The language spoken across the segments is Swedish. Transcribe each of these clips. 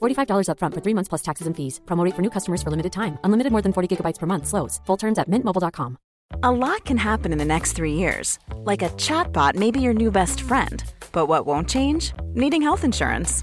$45 upfront for three months plus taxes and fees. Promo rate for new customers for limited time. Unlimited more than 40 gigabytes per month. Slows. Full terms at mintmobile.com. A lot can happen in the next three years. Like a chatbot may be your new best friend. But what won't change? Needing health insurance.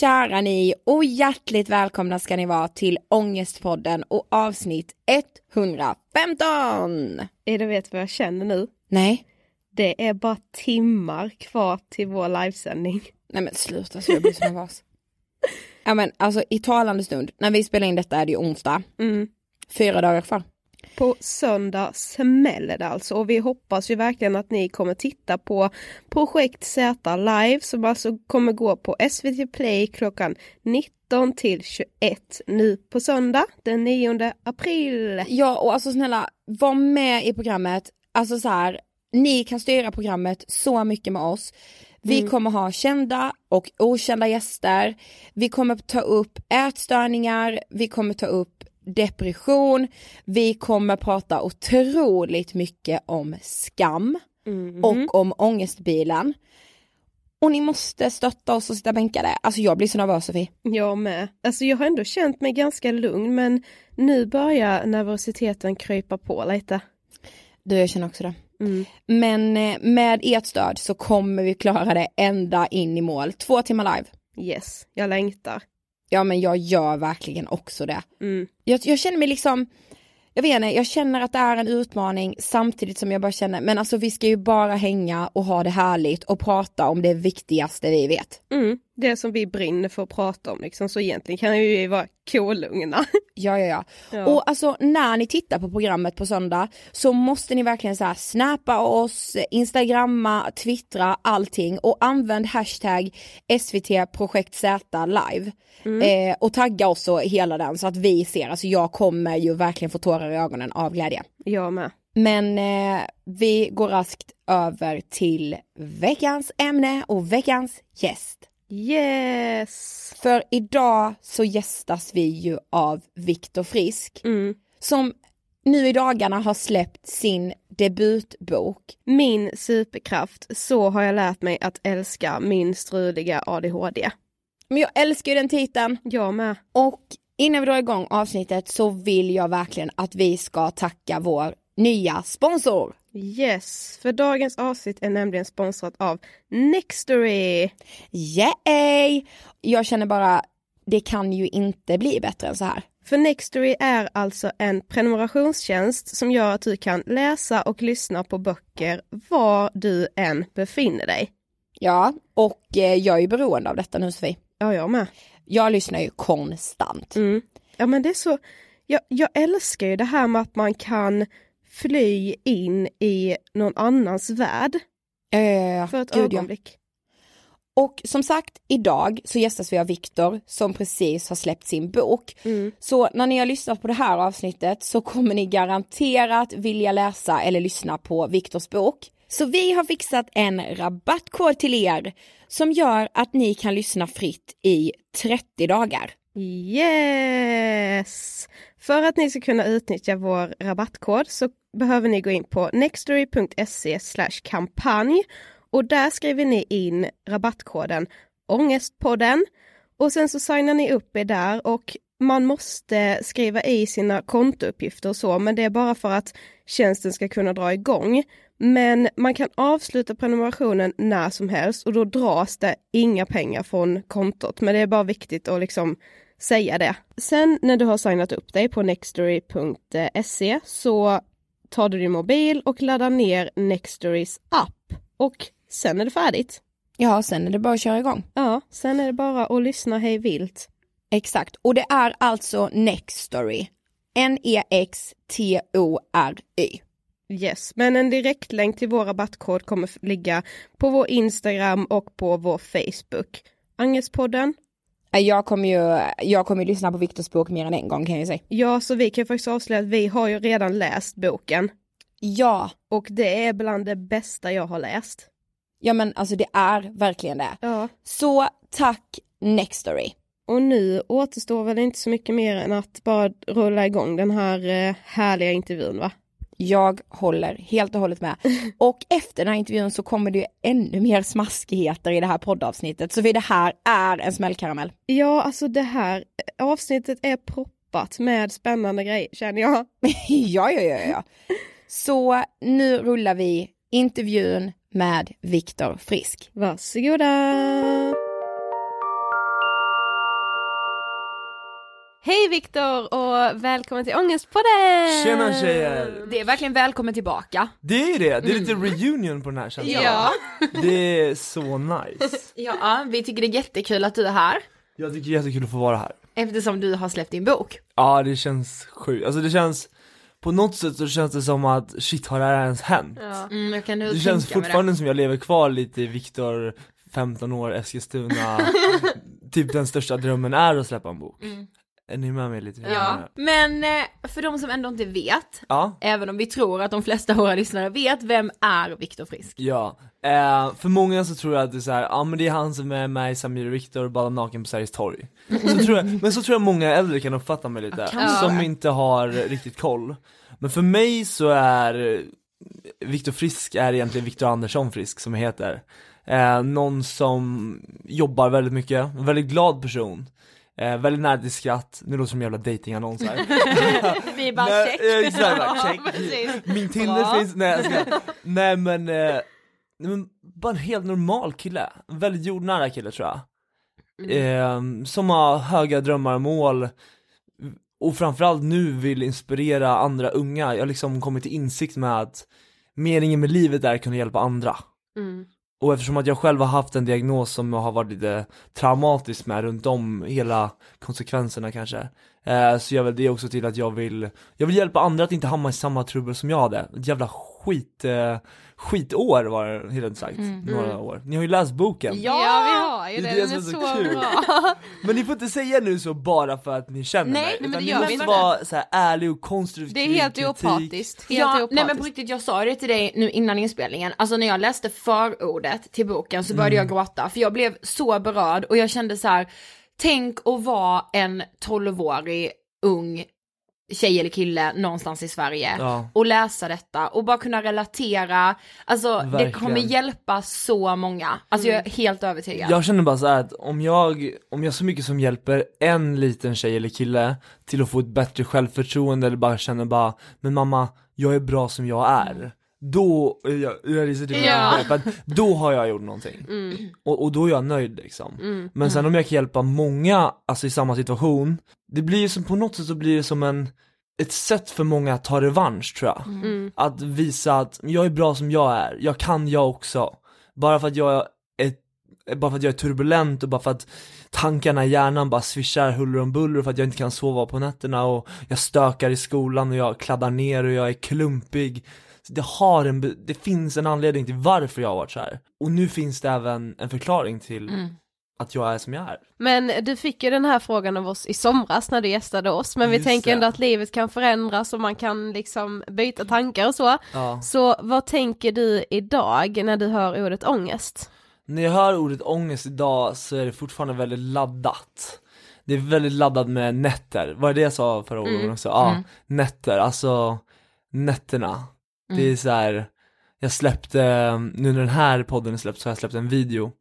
kära ni och hjärtligt välkomna ska ni vara till Ångestpodden och avsnitt 115! Är du vet vad jag känner nu? Nej. Det är bara timmar kvar till vår livesändning. Nej men sluta så jag blir så nervös. ja men alltså i talande stund, när vi spelar in detta är det ju onsdag. Mm. Fyra dagar kvar. På söndag smäller det alltså och vi hoppas ju verkligen att ni kommer titta på Projekt Z live som alltså kommer gå på SVT Play klockan 19 till 21 nu på söndag den 9 april. Ja och alltså snälla, var med i programmet. Alltså så här, ni kan styra programmet så mycket med oss. Vi Mm. kommer ha kända och okända gäster. Vi kommer ta upp ätstörningar, vi kommer ta upp depression, vi kommer prata otroligt mycket om skam Mhm. och om ångestbilen. Och ni måste stötta oss och sitta bänkade. Alltså jag blir så nervös Sofie. Jag med. Alltså jag har ändå känt mig ganska lugn men nu börjar nervositeten krypa på lite. Du jag känner också det. Mm. Men eh, med ert stöd så kommer vi klara det ända in i mål. Två timmar live. Yes, jag längtar. Ja men jag gör verkligen också det. Mm. Jag, jag känner mig liksom, jag vet inte, jag känner att det är en utmaning samtidigt som jag bara känner, men alltså vi ska ju bara hänga och ha det härligt och prata om det viktigaste vi vet. Mm. Det som vi brinner för att prata om liksom, så egentligen kan vi ju vara kolugna. Ja, ja, ja. Ja. Och alltså när ni tittar på programmet på söndag så måste ni verkligen så här snappa oss, instagramma, twittra, allting och använd hashtag SVT projekt Z live. Eh, och tagga oss och hela den så att vi ser, alltså jag kommer ju verkligen få tårar i ögonen av glädje. Jag med. Men eh, vi går raskt över till veckans ämne och veckans gäst. Yes! För idag så gästas vi ju av Viktor Frisk Mm. som nu i dagarna har släppt sin debutbok. Min superkraft, så har jag lärt mig att älska min struliga ADHD. Men jag älskar ju den titeln Jag med. och innan vi drar igång avsnittet så vill jag verkligen att vi ska tacka vår nya sponsor. Yes, för dagens avsnitt är nämligen sponsrat av Nextory. Yay! Jag känner bara, det kan ju inte bli bättre än så här. För Nextory är alltså en prenumerationstjänst som gör att du kan läsa och lyssna på böcker var du än befinner dig. Ja, och eh, jag är ju beroende av detta nu Sofie. Ja, jag med. Jag lyssnar ju konstant. Mm. Ja, men det är så. Jag, jag älskar ju det här med att man kan fly in i någon annans värld Eh, för ett gud, ja. ögonblick. Och som sagt, idag så gästas vi av Viktor som precis har släppt sin bok. Mm. Så när ni har lyssnat på det här avsnittet så kommer ni garanterat vilja läsa eller lyssna på Viktors bok. Så vi har fixat en rabattkod till er som gör att ni kan lyssna fritt i 30 dagar. Yes! För att ni ska kunna utnyttja vår rabattkod så behöver ni gå in på nextory.se kampanj och där skriver ni in rabattkoden Ångestpodden och sen så signar ni upp er där och man måste skriva i sina kontouppgifter och så, men det är bara för att tjänsten ska kunna dra igång. Men man kan avsluta prenumerationen när som helst och då dras det inga pengar från kontot. Men det är bara viktigt att liksom säga det. Sen när du har signat upp dig på nextory.se så tar du din mobil och laddar ner Nextorys app och sen är det färdigt. Ja, sen är det bara att köra igång. Ja, sen är det bara att lyssna hej vilt. Exakt, och det är alltså Nextory. N-E-X-T-O-R-Y. Yes, men en direktlänk till vår rabattkod kommer ligga på vår Instagram och på vår Facebook. Angespodden. Eh, Jag kommer ju, jag kommer ju lyssna på Viktors bok mer än en gång kan jag säga. Ja, så vi kan ju faktiskt avslöja att vi har ju redan läst boken. Ja, Och det är bland det bästa jag har läst. ja men alltså det är verkligen det. Ja. Så tack Nextory. Och nu återstår väl inte så mycket mer än att bara rulla igång den här eh, härliga intervjun va? Jag håller helt och hållet med. Och efter den här intervjun så kommer det ju ännu mer smaskigheter i det här poddavsnittet. Så det här är en smällkaramell. Ja, alltså det här avsnittet är proppat med spännande grejer känner jag. ja, ja, ja, ja. Så nu rullar vi intervjun med Viktor Frisk. Varsågoda! Hej Viktor och välkommen till Ångestpodden! Tjena tjejer! Det är verkligen välkommen tillbaka. Det är det, det är lite reunion på den här känslan. Ja. Det är så nice. Ja, vi tycker det är jättekul att du är här. Jag tycker det är jättekul att få vara här. Eftersom du har släppt din bok. Ja det känns sjukt, alltså det känns på något sätt så känns det som att shit har det här ens hänt? Mm, jag kan Det känns fortfarande som jag lever kvar lite i Viktor, 15 år, Eskilstuna, typ den största drömmen är att släppa en bok. Mm. Är ni med mig lite? Ja, men eh, för de som ändå inte vet, Ja, även om vi tror att de flesta av våra lyssnare vet, vem är Viktor Frisk? ja. Eh, för många så tror jag att det är så här, ja men det är han som är med i Samir och Viktor och badar naken på Sergels torg. Så tror jag, men så tror jag många äldre kan uppfatta mig lite, kan som vara. inte har riktigt koll. Men för mig så är Viktor Frisk är egentligen Viktor Andersson Frisk som heter. Eh, någon som jobbar väldigt mycket, en väldigt glad person. Eh, väldigt till skratt, nu låter det som en jävla datingannons här. Vi bara Nej, check. ja, exakt, Ja, check. precis. Min Tinder finns, nej jag ska. Nej men, eh, men bara en helt normal kille, en väldigt jordnära kille tror jag. Eh, som har höga drömmar och mål och framförallt nu vill inspirera andra unga. Jag har liksom kommit till insikt med att meningen med livet är att kunna hjälpa andra. Och eftersom att jag själv har haft en diagnos som jag har varit lite traumatisk med runt om hela konsekvenserna kanske eh, Så gör väl det också till att jag vill, jag vill hjälpa andra att inte hamna i samma trubbel som jag hade. Ett jävla skit, eh, skitår var det helt enkelt sagt, några år Ni har ju läst boken Ja, vi har ju Det det, den är så så kul. bra. Men ni får inte säga nu så bara för att ni känner Nej, mig nej, men Utan det ni gör vi måste inte. vara så här ärlig och konstruktiv Det är helt kritik. opartiskt. Helt Ja, opartiskt. nej men på riktigt, jag sa det till dig nu innan inspelningen, alltså när jag läste förordet till boken så började Mm. jag gråta, för jag blev så berörd och jag kände så här: tänk att vara en 12-årig ung tjej eller kille någonstans i Sverige Ja. och läsa detta och bara kunna relatera, alltså det Verkligen. kommer hjälpa så många, alltså jag är helt övertygad. Jag känner bara så här att om jag, om jag så mycket som hjälper en liten tjej eller kille till att få ett bättre självförtroende eller bara känner bara, men mamma, jag är bra som jag är. Då, jag, jag är typ Ja. att då har jag gjort någonting. Och, och då är jag nöjd liksom. Men sen om jag kan hjälpa många, alltså i samma situation, det blir ju som, på något sätt så blir det som en, ett sätt för många att ta revansch tror jag. Att visa att jag är bra som jag är, jag kan jag också. Bara för att jag är, bara för att jag är turbulent och bara för att tankarna i hjärnan bara swishar huller om buller och för att jag inte kan sova på nätterna och jag stökar i skolan och jag kladdar ner och jag är klumpig. Det har en, det finns en anledning till varför jag har varit så här. Och nu finns det även en förklaring till att jag är som jag är. Men du fick ju den här frågan av oss i somras när du gästade oss, men vi Just tänker det. ändå att livet kan förändras och man kan liksom byta tankar och så. Ja. Så vad tänker du idag när du hör ordet ångest? När jag hör ordet ångest idag så är det fortfarande väldigt laddat. Det är väldigt laddat med nätter, var det det jag sa förra gången också? Ja, nätter, alltså nätterna. Det är så här. jag släppte, nu när den här podden är släppt så har jag släppt en video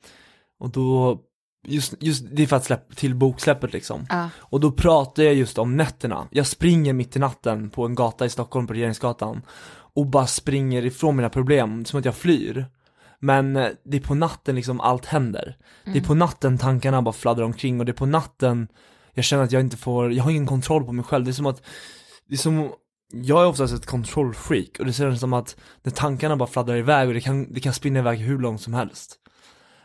och då, just, just det är för att släppa till boksläppet liksom. Ja. Och då pratar jag just om nätterna. Jag springer mitt i natten på en gata i Stockholm, på Regeringsgatan och bara springer ifrån mina problem, som att jag flyr. Men eh, det är på natten liksom allt händer. Det är på natten tankarna bara fladdrar omkring och det är på natten jag känner att jag inte får, jag har ingen kontroll på mig själv. Det är som att, det är som, jag är oftast ett kontrollfreak och det känns som att när tankarna bara fladdrar iväg och det kan, det kan spinna iväg hur långt som helst.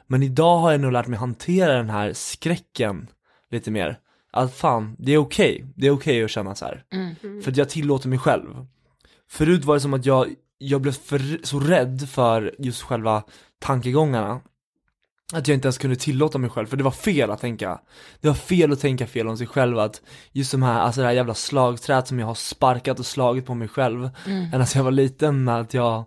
Men idag har jag nog lärt mig hantera den här skräcken lite mer. Att fan, det är okej, det är okej att känna så här. Mm. För att jag tillåter mig själv. Förut var det som att jag, jag blev för, så rädd för just själva tankegångarna. Att jag inte ens kunde tillåta mig själv, för det var fel att tänka. Det var fel att tänka fel om sig själv, att just de här, alltså det här jävla slagträet som jag har sparkat och slagit på mig själv, Mm. ända sedan jag var liten, att jag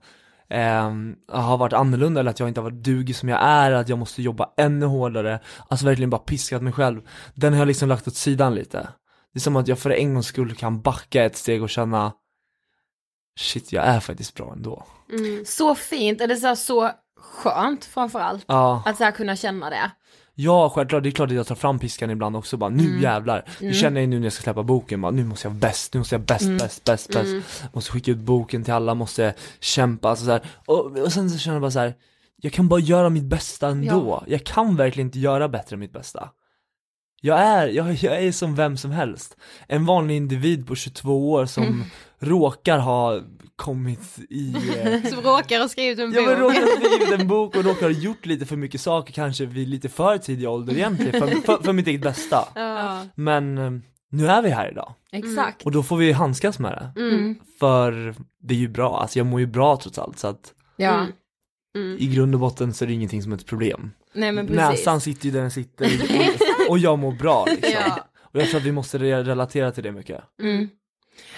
ehm, har varit annorlunda eller att jag inte har varit dugig som jag är, att jag måste jobba ännu hårdare, alltså verkligen bara piskat mig själv. Den har jag liksom lagt åt sidan lite. Det är som att jag för en gångs skull kan backa ett steg och känna Shit, jag är faktiskt bra ändå. Så fint, eller så, här, så skönt framförallt. Ja, Att så här kunna känna det. ja självklart, det är klart att jag tar fram piskan ibland också bara, nu jävlar. Det känner jag nu när jag ska släppa boken, bara, nu måste jag vara bäst, nu måste jag bäst, bäst, bäst, bäst. Måste skicka ut boken till alla, måste kämpa, alltså så här. Och, och sen så känner jag bara så här. jag kan bara göra mitt bästa ändå. Jag kan verkligen inte göra bättre än mitt bästa. Jag är, jag, jag är som vem som helst. En vanlig individ på 22 år som råkar ha kommit i eh, Som råkar ha skrivit en Ja men bok. råkar ha skrivit en bok och råkar ha gjort lite för mycket saker kanske vid lite för tidig ålder egentligen, för, för, för mitt eget bästa. Ja. Men eh, nu är vi här idag, Exakt. och då får vi handskas med det. Mm. För det är ju bra, alltså jag mår ju bra trots allt så att Ja. Mm. i grund och botten så är det ingenting som är ett problem. Nej men. Näsan sitter ju där den sitter och, jag mår bra liksom. Ja. Och jag tror att vi måste re- relatera till det mycket. Mm.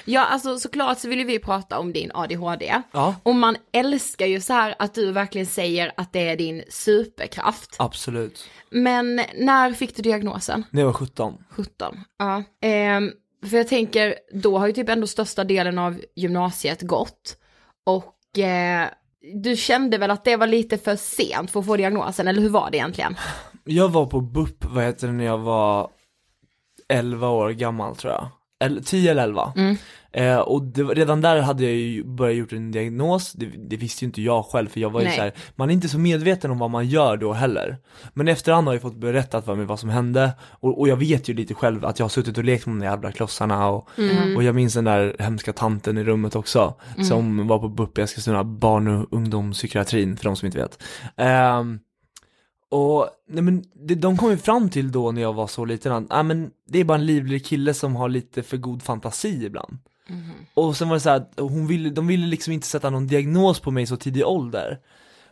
Ja, alltså såklart så vill ju vi prata om din ADHD. Ja, Och man älskar ju så här att du verkligen säger att det är din superkraft. absolut. Men när fick du diagnosen? När jag var 17. 17. Ja. Ehm, för jag tänker, då har ju typ ändå största delen av gymnasiet gått. Och eh, du kände väl att det var lite för sent för att få diagnosen, eller hur var det egentligen? Jag var på BUP, vad heter det, när jag var 11 år gammal tror jag. Eller 10 eller 11. Mm. Eh, och det, redan där hade jag ju börjat gjort en diagnos, det, det visste ju inte jag själv för jag var ju Nej. så här, man är inte så medveten om vad man gör då heller. Men efterhand har jag fått berättat för mig vad som hände, och, och jag vet ju lite själv att jag har suttit och lekt med de där jävla klossarna och, och jag minns den där hemska tanten i rummet också, som var på BUP i Eskilstuna, barn och ungdomspsykiatrin för de som inte vet. Ehm, och nej men det, de kom ju fram till då när jag var så liten att, nej men det är bara en livlig kille som har lite för god fantasi ibland. Och sen var det så här att hon ville, de ville liksom inte sätta någon diagnos på mig så tidig ålder.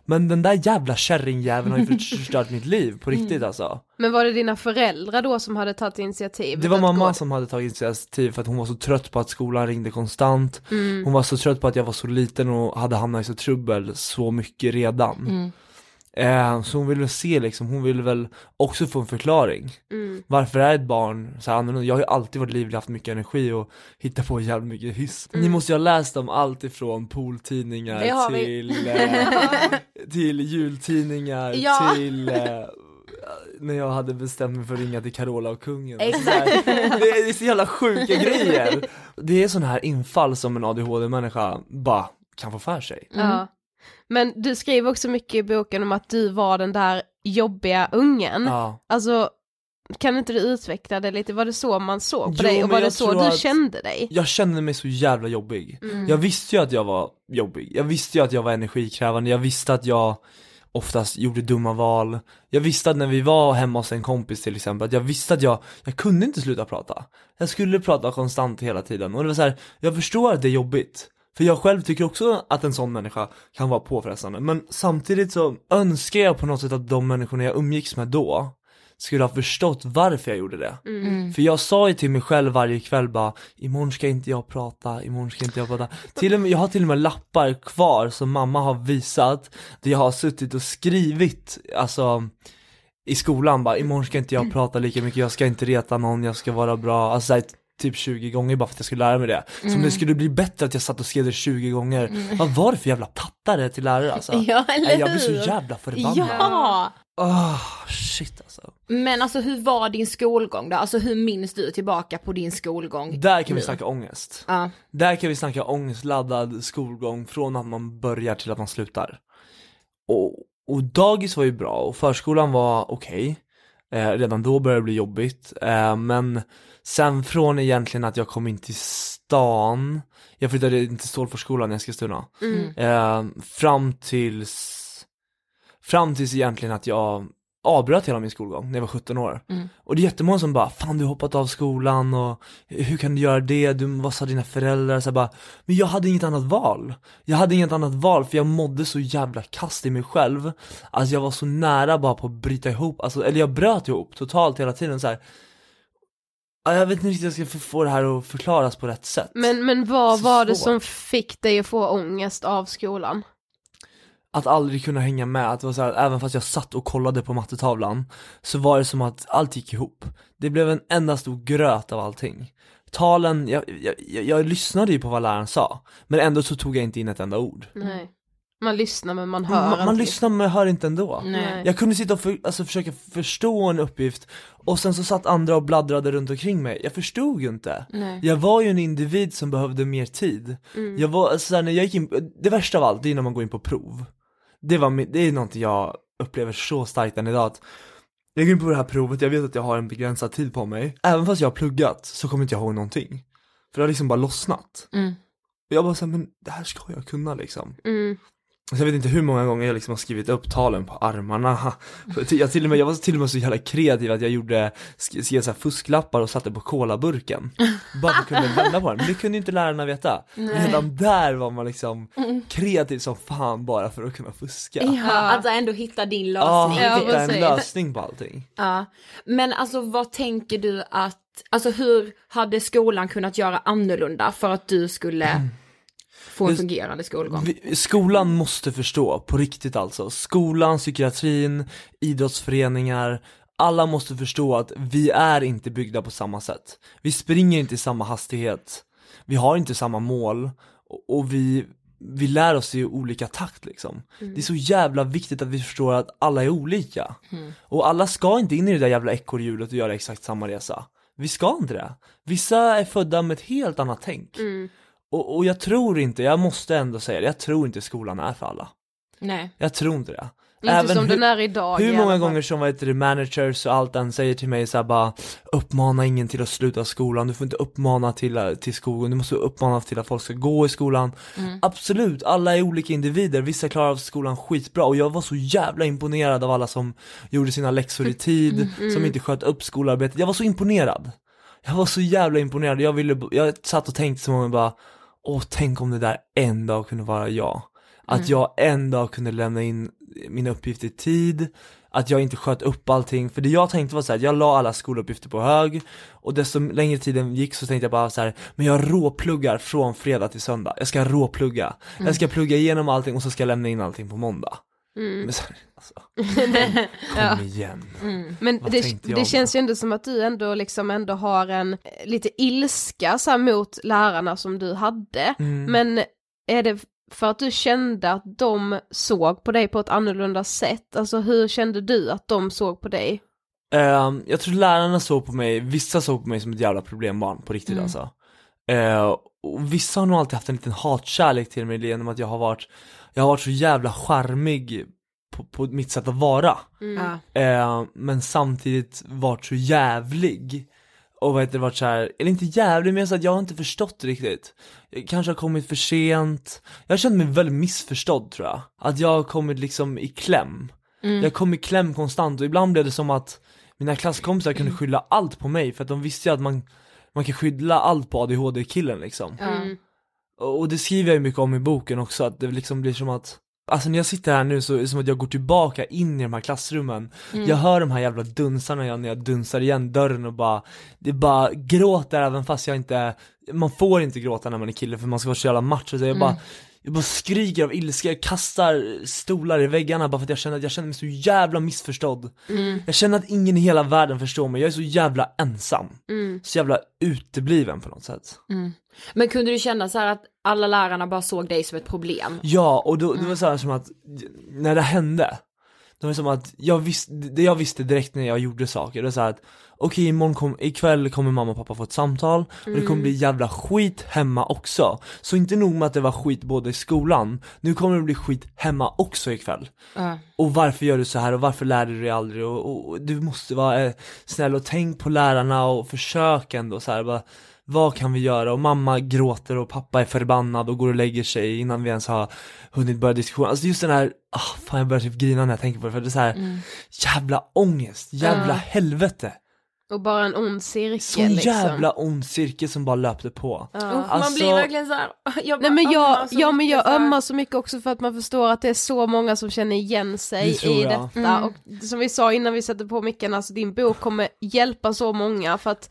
Men den där jävla kärringjäveln har ju förstört mitt liv på riktigt alltså. Men var det dina föräldrar då som hade tagit initiativ? Det var mamma gå- som hade tagit initiativ för att hon var så trött på att skolan ringde konstant. Mm. Hon var så trött på att jag var så liten och hade hamnat i så trubbel så mycket redan. Eh, så hon ville se liksom, hon ville väl också få en förklaring. Mm. Varför är ett barn så här annorlunda? Jag har ju alltid varit livlig, haft mycket energi och hittat på jävligt mycket hyss. Mm. Ni måste ju ha läst om allt ifrån pooltidningar till, eh, till jultidningar, Ja. till eh, när jag hade bestämt mig för att ringa till Carola och kungen. Exakt. Det är, så jävla sjuka grejer. Det är sådana här infall som en ADHD-människa bara kan få för sig. Ja. Men du skriver också mycket i boken om att du var den där jobbiga ungen. Ja. Alltså, kan inte du utveckla det lite? Var det så man såg på Jo, dig och var det så du kände dig? Jag kände mig så jävla jobbig. Mm. Jag visste ju att jag var jobbig, jag visste ju att jag var energikrävande, jag visste att jag oftast gjorde dumma val. Jag visste att när vi var hemma hos en kompis till exempel, att jag visste att jag, jag kunde inte sluta prata. Jag skulle prata konstant hela tiden och det var så här, jag förstår att det är jobbigt. För jag själv tycker också att en sån människa kan vara påfrestande, men samtidigt så önskar jag på något sätt att de människorna jag umgicks med då skulle ha förstått varför jag gjorde det. Mm. För jag sa ju till mig själv varje kväll bara, imorgon ska inte jag prata, imorgon ska inte jag prata. Till och med, jag har till och med lappar kvar som mamma har visat, där jag har suttit och skrivit, alltså i skolan bara, imorgon ska inte jag prata lika mycket, jag ska inte reta någon, jag ska vara bra, alltså typ 20 gånger bara för att jag skulle lära mig det. Som det skulle bli bättre att jag satt och skrev det 20 gånger. Vad var det för jävla tattare till lärare alltså? Ja, eller Nej, jag blir så hur? jävla förbannad. Ja! Åh, shit alltså. Men alltså hur var din skolgång då? Alltså hur minns du tillbaka på din skolgång? Där kan vi nu? snacka ångest. Ja. Där kan vi snacka ångestladdad skolgång från att man börjar till att man slutar. Och, och dagis var ju bra och förskolan var okej. Eh, redan då började det bli jobbigt. Eh, men sen från egentligen att jag kom in till stan, jag flyttade in till Stålforsskolan i Eskilstuna. Mm. Eh, fram tills Fram tills egentligen att jag avbröt hela min skolgång när jag var 17 år. Mm. Och det är jättemånga som bara, fan du har hoppat av skolan och hur kan du göra det, du, vad sa dina föräldrar? Så bara, men jag hade inget annat val. Jag hade inget annat val för jag mådde så jävla kast i mig själv. Alltså jag var så nära bara på att bryta ihop, alltså, eller jag bröt ihop totalt hela tiden så här. Ja, Jag vet inte riktigt hur jag ska få det här att förklaras på rätt sätt. Men, men vad Så var det svårt. som fick dig att få ångest av skolan? att aldrig kunna hänga med, att det var så här, även fast jag satt och kollade på mattetavlan så var det som att allt gick ihop. Det blev en enda stor gröt av allting. Talen, jag, jag, jag, jag lyssnade ju på vad läraren sa, men ändå så tog jag inte in ett enda ord. Nej. Man lyssnar men man hör Man, man inte. lyssnar men hör inte ändå. Nej. Jag kunde sitta och för, alltså, försöka förstå en uppgift och sen så satt andra och bladdrade runt omkring mig. Jag förstod ju inte. Nej. Jag var ju en individ som behövde mer tid. Mm. Jag var, alltså, när jag gick in, det värsta av allt, det är när man går in på prov. Det, var, det är någonting jag upplever så starkt än idag att jag går in på det här provet, jag vet att jag har en begränsad tid på mig. Även fast jag har pluggat så kommer inte jag ihåg någonting. För det har liksom bara lossnat. Mm. Och jag bara såhär, men det här ska jag kunna liksom. Mm. Så jag vet inte hur många gånger jag liksom har skrivit upp talen på armarna. Jag, till och med, jag var till och med så jävla kreativ att jag gjorde, sk- skrev så här fusklappar och satte på kolaburken. Bara för att kunna vända på den, men det kunde ju inte lärarna veta. Men redan där var man liksom kreativ som fan bara för att kunna fuska. Ja, alltså ändå hitta din lösning. Ja, hitta en lösning på allting. Ja, men alltså vad tänker du att, alltså hur hade skolan kunnat göra annorlunda för att du skulle få en fungerande skolgång? Skolan måste förstå, på riktigt alltså. Skolan, psykiatrin, idrottsföreningar, alla måste förstå att vi är inte byggda på samma sätt. Vi springer inte i samma hastighet, vi har inte samma mål och, vi, vi lär oss i olika takt liksom. Det är så jävla viktigt att vi förstår att alla är olika. Och alla ska inte in i det där jävla ekorrhjulet och göra exakt samma resa. Vi ska inte det. Vissa är födda med ett helt annat tänk. Mm. Och, och jag tror inte, jag måste ändå säga det, jag tror inte skolan är för alla. Nej. Jag tror inte det. Inte som hur, den är idag hur många gånger som vad heter det, managers och allt den säger till mig så här bara Uppmana ingen till att sluta skolan, du får inte uppmana till, till skolan, du måste uppmana till att folk ska gå i skolan. Absolut, alla är olika individer, vissa klarar av skolan skitbra och jag var så jävla imponerad av alla som gjorde sina läxor i tid, som inte sköt upp skolarbetet, jag var så imponerad. Jag var så jävla imponerad, jag ville, jag satt och tänkte så många bara Åh, tänk om det där en dag kunde vara jag. Att jag en dag kunde lämna in mina uppgifter i tid. Att jag inte sköt upp allting, för det jag tänkte var så här, jag la alla skoluppgifter på hög. Och desto längre tiden gick så tänkte jag bara så här, men jag råpluggar från fredag till söndag. Jag ska råplugga, jag ska plugga igenom allting och så ska jag lämna in allting på måndag Men så här, alltså, kom igen Men Vad det, det känns ju ändå som att du ändå liksom ändå har en eh, lite ilska så här, mot lärarna som du hade. Mm. Men är det för att du kände att de såg på dig på ett annorlunda sätt? Alltså hur kände du att de såg på dig? Ehm, jag tror lärarna såg på mig, vissa såg på mig som ett jävla problembarn på riktigt alltså. Eh, och vissa har nog alltid haft en liten hatkärlek till mig genom att jag har varit, jag har varit så jävla charmig på, på mitt sätt att vara. Ja. Eh, men samtidigt varit så jävlig. Och vad heter det, varit så här, eller inte jävlig men så att jag har inte förstått riktigt. Jag kanske har kommit för sent. Jag har känt mig väldigt missförstådd tror jag. Att jag har kommit liksom i kläm. Jag kom i kläm konstant och ibland blev det som att mina klasskompisar kunde skylla allt på mig för att de visste ju att man, man kan skylla allt på ADHD-killen liksom. Mm. Och det skriver jag ju mycket om i boken också, att det liksom blir som att Alltså när jag sitter här nu så är det som att jag går tillbaka in i de här klassrummen. Jag hör de här jävla dunsarna jag- när jag dunsar igen dörren och bara Det bara gråter även fast jag inte Man får inte gråta när man är kille för man ska vara så jävla macho. Så jag bara Jag bara skriker av ilska, jag kastar stolar i väggarna bara för att jag känner att jag känner mig så jävla missförstådd. Jag känner att ingen i hela världen förstår mig, jag är så jävla ensam. Så jävla utebliven på något sätt. Men kunde du känna så här att alla lärarna bara såg dig som ett problem? Ja, och då, det var så här som att, när det hände, det var som att jag visste, det jag visste direkt när jag gjorde saker, det var så här att okej imorgon kom, ikväll kommer mamma och pappa få ett samtal och det kommer bli jävla skit hemma också. Så inte nog med att det var skit både i skolan, nu kommer det bli skit hemma också ikväll. Ja. Och varför gör du så här och varför lär du dig aldrig och, och, och du måste vara eh, snäll och tänk på lärarna och försök ändå så här, bara, vad kan vi göra? Och mamma gråter och pappa är förbannad och går och lägger sig innan vi ens har hunnit börja diskussionen. Alltså just den här, ah, fan jag börjar typ grina när jag tänker på det för det är så här, jävla ångest, jävla Ja. helvete. Och bara en ond cirkel Sån liksom. jävla ond cirkel som bara löpte på. Ja. Man Alltså- blir verkligen såhär, jag Nej bara men jag, ömmar så ja, men mycket jag för- ömmar så mycket också för att man förstår att det är så många som känner igen sig Det i jag. detta Mm. och som vi sa innan vi sätter på micken, alltså din bok kommer hjälpa så många för att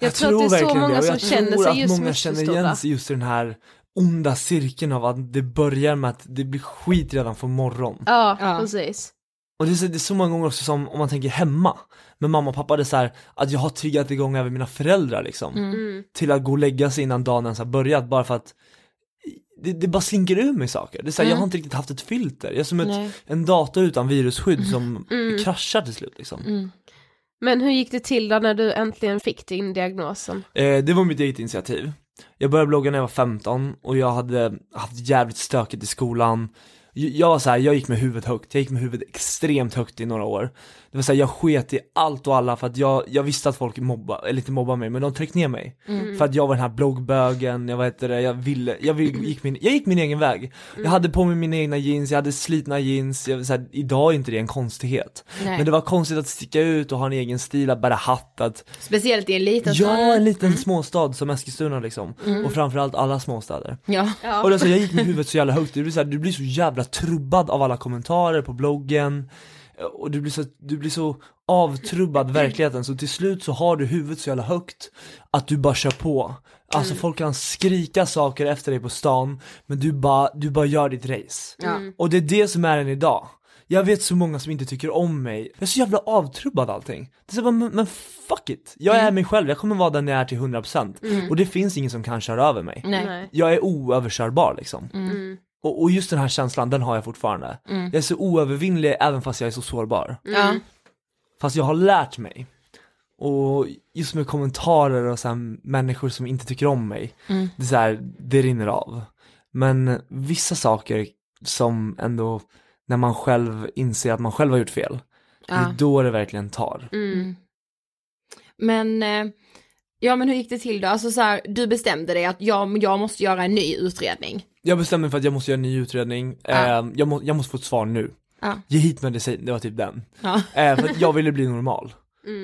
jag, tror, att det är så verkligen många som jag känner tror sig att just många känner igen sig just i den här onda cirkeln av att det börjar med att det blir skit redan från morgon. Ja, Ja. precis. Och det är, så, det är så många gånger också som om man tänker hemma med mamma och pappa, det är så här, att jag har triggat igång även mina föräldrar liksom Mm. till att gå och lägga sig innan dagen ens har börjat bara för att det, det bara slinker ur mig saker. Det är så här, jag har inte riktigt haft ett filter, jag är som ett, Nej. en dator utan virusskydd som Mm. kraschar till slut liksom. Men hur gick det till då när du äntligen fick din diagnosen? Eh, det var mitt eget initiativ. Jag började blogga när jag var 15 och jag hade haft jävligt stökigt i skolan. Jag, jag var så här, jag gick med huvudet högt, jag gick med huvudet extremt högt i några år. Det var så här, jag sket i allt och alla för att jag, jag visste att folk mobba, eller inte mobbade mig, men de tryckte ner mig. Mm. För att jag var den här bloggbögen, jag vet det, jag ville, jag vill, gick min, jag gick min egen väg. Mm. Jag hade på mig mina egna jeans, jag hade slitna jeans, jag, så här, idag är inte det en konstighet. Nej. Men det var konstigt att sticka ut och ha en egen stil, att bära hatt, att Speciellt i en liten Ja, stad. en liten småstad som Eskilstuna liksom. Och framförallt alla småstäder. Ja. Och det så, jag gick med huvudet så jävla högt, det blir så här, du blir så jävla trubbad av alla kommentarer på bloggen. Och du blir så, du blir så avtrubbad verkligheten, så till slut så har du huvudet så jävla högt att du bara kör på. Alltså folk kan skrika saker efter dig på stan, men du bara, du bara gör ditt race. Ja. Och det är det som är än idag. Jag vet så många som inte tycker om mig, jag är så jävla avtrubbad allting. Det är så bara, men, men fuck it, jag är mig själv, jag kommer vara den jag är till 100% och det finns ingen som kan köra över mig. Nej. Jag är oöverkörbar liksom. Mm. Och, och just den här känslan, den har jag fortfarande. Jag är så oövervinnlig även fast jag är så sårbar. Ja. Fast jag har lärt mig. Och just med kommentarer och så här, människor som inte tycker om mig, Mm. det, är så här, det rinner av. Men vissa saker som ändå, när man själv inser att man själv har gjort fel, det Ja. är då det verkligen tar. Mm. Men, eh, ja men hur gick det till då? Alltså så här, du bestämde dig att jag, jag måste göra en ny utredning. Jag bestämde mig för att jag måste göra en ny utredning, Ja. eh, jag, må, jag måste få ett svar nu. Ja. Ge hit medicin, det var typ den. Ja. Eh, för att jag ville bli normal.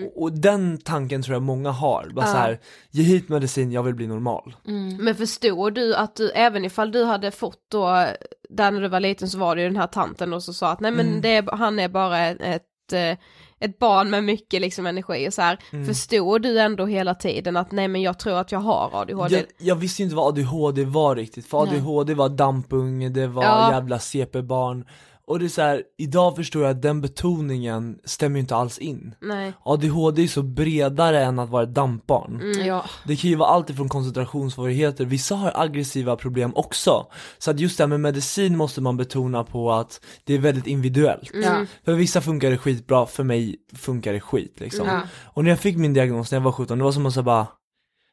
Och, och den tanken tror jag många har, bara Ja. så här, ge hit medicin, jag vill bli normal. Men förstod du att du, även ifall du hade fått då, där när du var liten så var det ju den här tanten och så sa att nej men Mm. det han är bara ett, eh, ett barn med mycket liksom energi och så här. Mm. Förstod du ändå hela tiden att nej men jag tror att jag har ADHD? Jag, jag visste inte vad ADHD var riktigt, för Nej. ADHD var dampunge, det var Ja. jävla CP-barn. Och det är så här, idag förstår jag att den betoningen stämmer ju inte alls in. Nej. ADHD är så bredare än att vara ett dampbarn. Mm. Ja. Det kan ju vara allt ifrån koncentrationssvårigheter, vissa har aggressiva problem också. Så att just det här med medicin måste man betona på att det är väldigt individuellt. Ja. För vissa funkar det skitbra, för mig funkar det skit liksom. Ja. Och när jag fick min diagnos när jag var 17, det var som att säga bara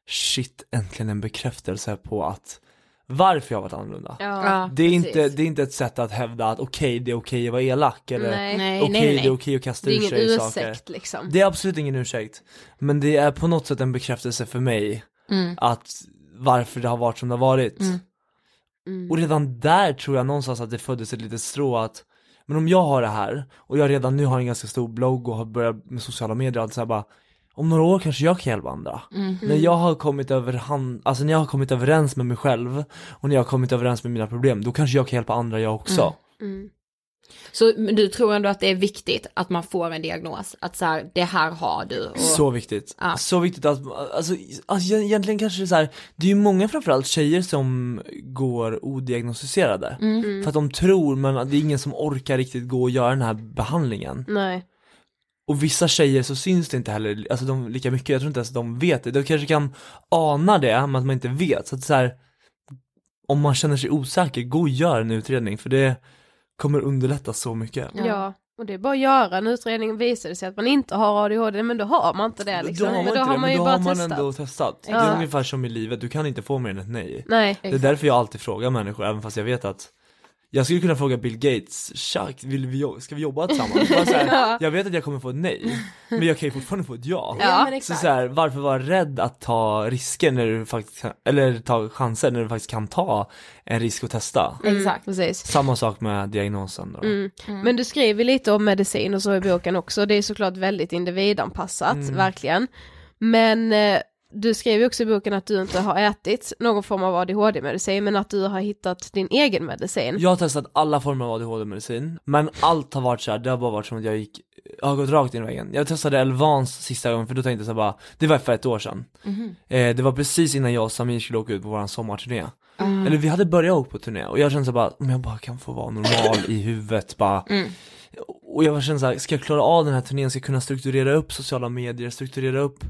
Shit, äntligen en bekräftelse på att varför jag har varit annorlunda. Ja. Det är, precis. inte, det är inte ett sätt att hävda att okej, det är okej att vara elak eller okej, nej, det är okej att kasta Det är ur ingen sig ursäkt saker. liksom. Det är absolut ingen ursäkt. Men det är på något sätt en bekräftelse för mig Mm. att varför det har varit som det har varit. Mm. Mm. Och redan där tror jag någonstans att det föddes ett litet strå att men om jag har det här och jag redan nu har en ganska stor blogg och har börjat med sociala medier och allt så här bara om några år kanske jag kan hjälpa andra. Mm. När jag har kommit över hand, alltså när jag har kommit överens med mig själv och när jag har kommit överens med mina problem, då kanske jag kan hjälpa andra jag också. Mm. Så men du tror ändå att det är viktigt att man får en diagnos? Att så här, det här har du? Och... Så viktigt. Ja. Så viktigt att, alltså, alltså egentligen kanske det är så här, det är ju många framförallt tjejer som går odiagnostiserade. Mm. För att de tror men det är ingen som orkar riktigt gå och göra den här behandlingen. Nej. Och vissa tjejer så syns det inte heller, alltså de lika mycket, jag tror inte ens att de vet det. De kanske kan ana det, men att man inte vet. Så att så här, om man känner sig osäker, gå och gör en utredning för det kommer underlätta så mycket. Ja. Och det är bara att göra en utredning, visar det sig att man inte har ADHD, men då har man inte det liksom. Då har man men då har det, man men ju då bara har man testat. ändå testat. Det Ja. är ungefär som i livet, du kan inte få mer än ett nej. Nej. Det är därför jag alltid frågar människor, även fast jag vet att jag skulle kunna fråga Bill Gates, Chuck, vill vi, ska vi jobba tillsammans? Bara så här, Ja. Jag vet att jag kommer få ett nej, men jag kan ju fortfarande få ett ja. Ja, så, så här, varför vara rädd att ta risker när du faktiskt kan, eller ta chanser när du faktiskt kan ta en risk och testa? Exakt. Precis. Samma sak med diagnosen då. Mm. Men du skriver lite om medicin och så i boken också, det är såklart väldigt individanpassat, Mm. verkligen. Men du skriver också i boken att du inte har ätit någon form av ADHD-medicin, men att du har hittat din egen medicin. Jag har testat alla former av ADHD-medicin, men allt har varit så här, det har bara varit som att jag gick, jag har gått rakt in i väggen. Jag testade Elvans sista gången för då tänkte jag så bara, det var för ett år sedan. Mhm. Eh, det var precis innan jag och Samir skulle åka ut på våran sommarturné. Mm. Eller vi hade börjat åka på turné och jag kände så bara, om jag bara kan få vara normal i huvudet bara. Mm. Och jag kände så här, ska jag klara av den här turnén, ska jag kunna strukturera upp sociala medier, strukturera upp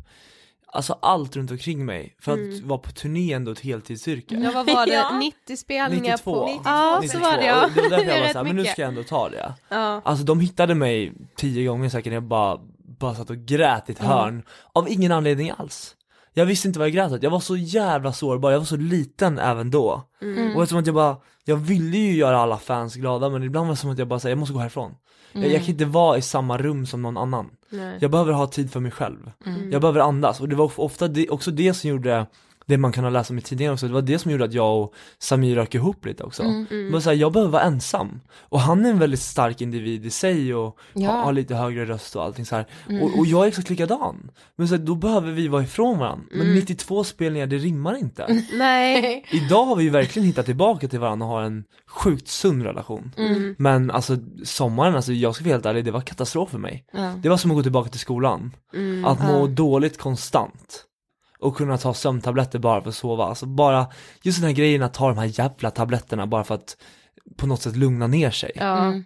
Alltså allt runt omkring mig, för att Mm. vara på turné ändå ett heltidsyrke Ja, vad var det? 90 spelningar 92. på... Ja, så var det ja. Och Det var därför jag var såhär, men nu ska jag ändå ta det Ja. Alltså de hittade mig tio gånger säkert, jag bara, bara satt och grät i ett Mm. hörn Av ingen anledning alls Jag visste inte vad jag grät åt, jag var så jävla sårbar, jag var så liten även då Mm. Och eftersom att jag bara, jag ville ju göra alla fans glada men ibland var det som att jag bara säger jag måste gå härifrån jag, jag Mm. kan inte vara i samma rum som någon annan Nej. Jag behöver ha tid för mig själv Mm. Jag behöver andas och det var ofta det, också det som gjorde det man kan ha läst om i tidningen också, det var det som gjorde att jag och Samir rök ihop lite också. Mm, mm. var så här, jag behöver vara ensam. Och han är en väldigt stark individ i sig och Ja. har, har lite högre röst och allting så här. Mm. Och, och jag är exakt likadan. Men så här, då behöver vi vara ifrån varandra. Men Mm. 92 spelningar, det rimmar inte. Nej. Idag har vi ju verkligen hittat tillbaka till varandra och har en sjukt sund relation. Mm. Men alltså sommaren, alltså jag ska vara helt ärlig, det var katastrof för mig. Ja. Det var som att gå tillbaka till skolan. Mm. Att må Ja. dåligt konstant. Och kunna ta sömntabletter bara för att sova. Alltså bara, just den här grejen att ta de här jävla tabletterna bara för att på något sätt lugna ner sig. Ja. Mm.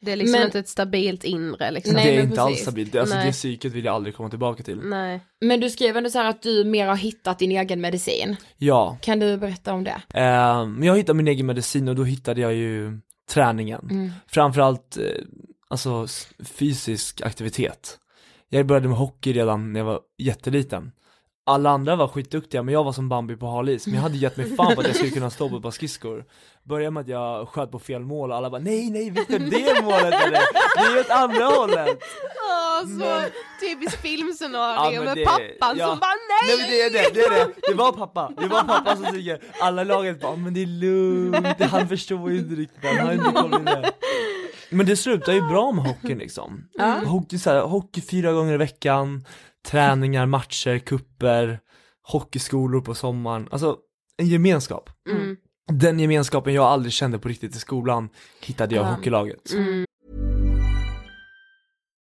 Det är liksom Men- inte ett stabilt inre liksom. det är inte alls stabilt, Det- alltså Nej. det psyket vill jag aldrig komma tillbaka till. Nej. Men du skrev ändå så här att du mer har hittat din egen medicin. Ja, Kan du berätta om det? eh, men jag hittade min egen medicin och då hittade jag ju träningen. Mm. Framförallt, eh, alltså fysisk aktivitet. Jag började med hockey redan när jag var jätteliten. Alla andra var skitduktiga men jag var som Bambi på hal is, men jag hade gett mig fan på att jag skulle kunna stå på ett par skridskor. Började med att jag sköt på fel mål och alla bara nej nej Viktor det målet eller? Det är ju åt andra hållet! Åh, så Men- typiskt filmscenario men med det- pappan ja. som bara nej! Nej det är det, det är det! Det var pappa, det var pappa som tycker alla laget bara men det är lugnt, han förstår ju inte riktigt, han har inte kommit med. Men det slutar ju bra med hockeyn liksom. Ja. Hockey, så här, hockey fyra gånger i veckan, träningar, matcher, kupper, hockeyskolor på sommaren, alltså en gemenskap. Mm. Den gemenskapen jag aldrig kände på riktigt i skolan hittade jag i hockeylaget.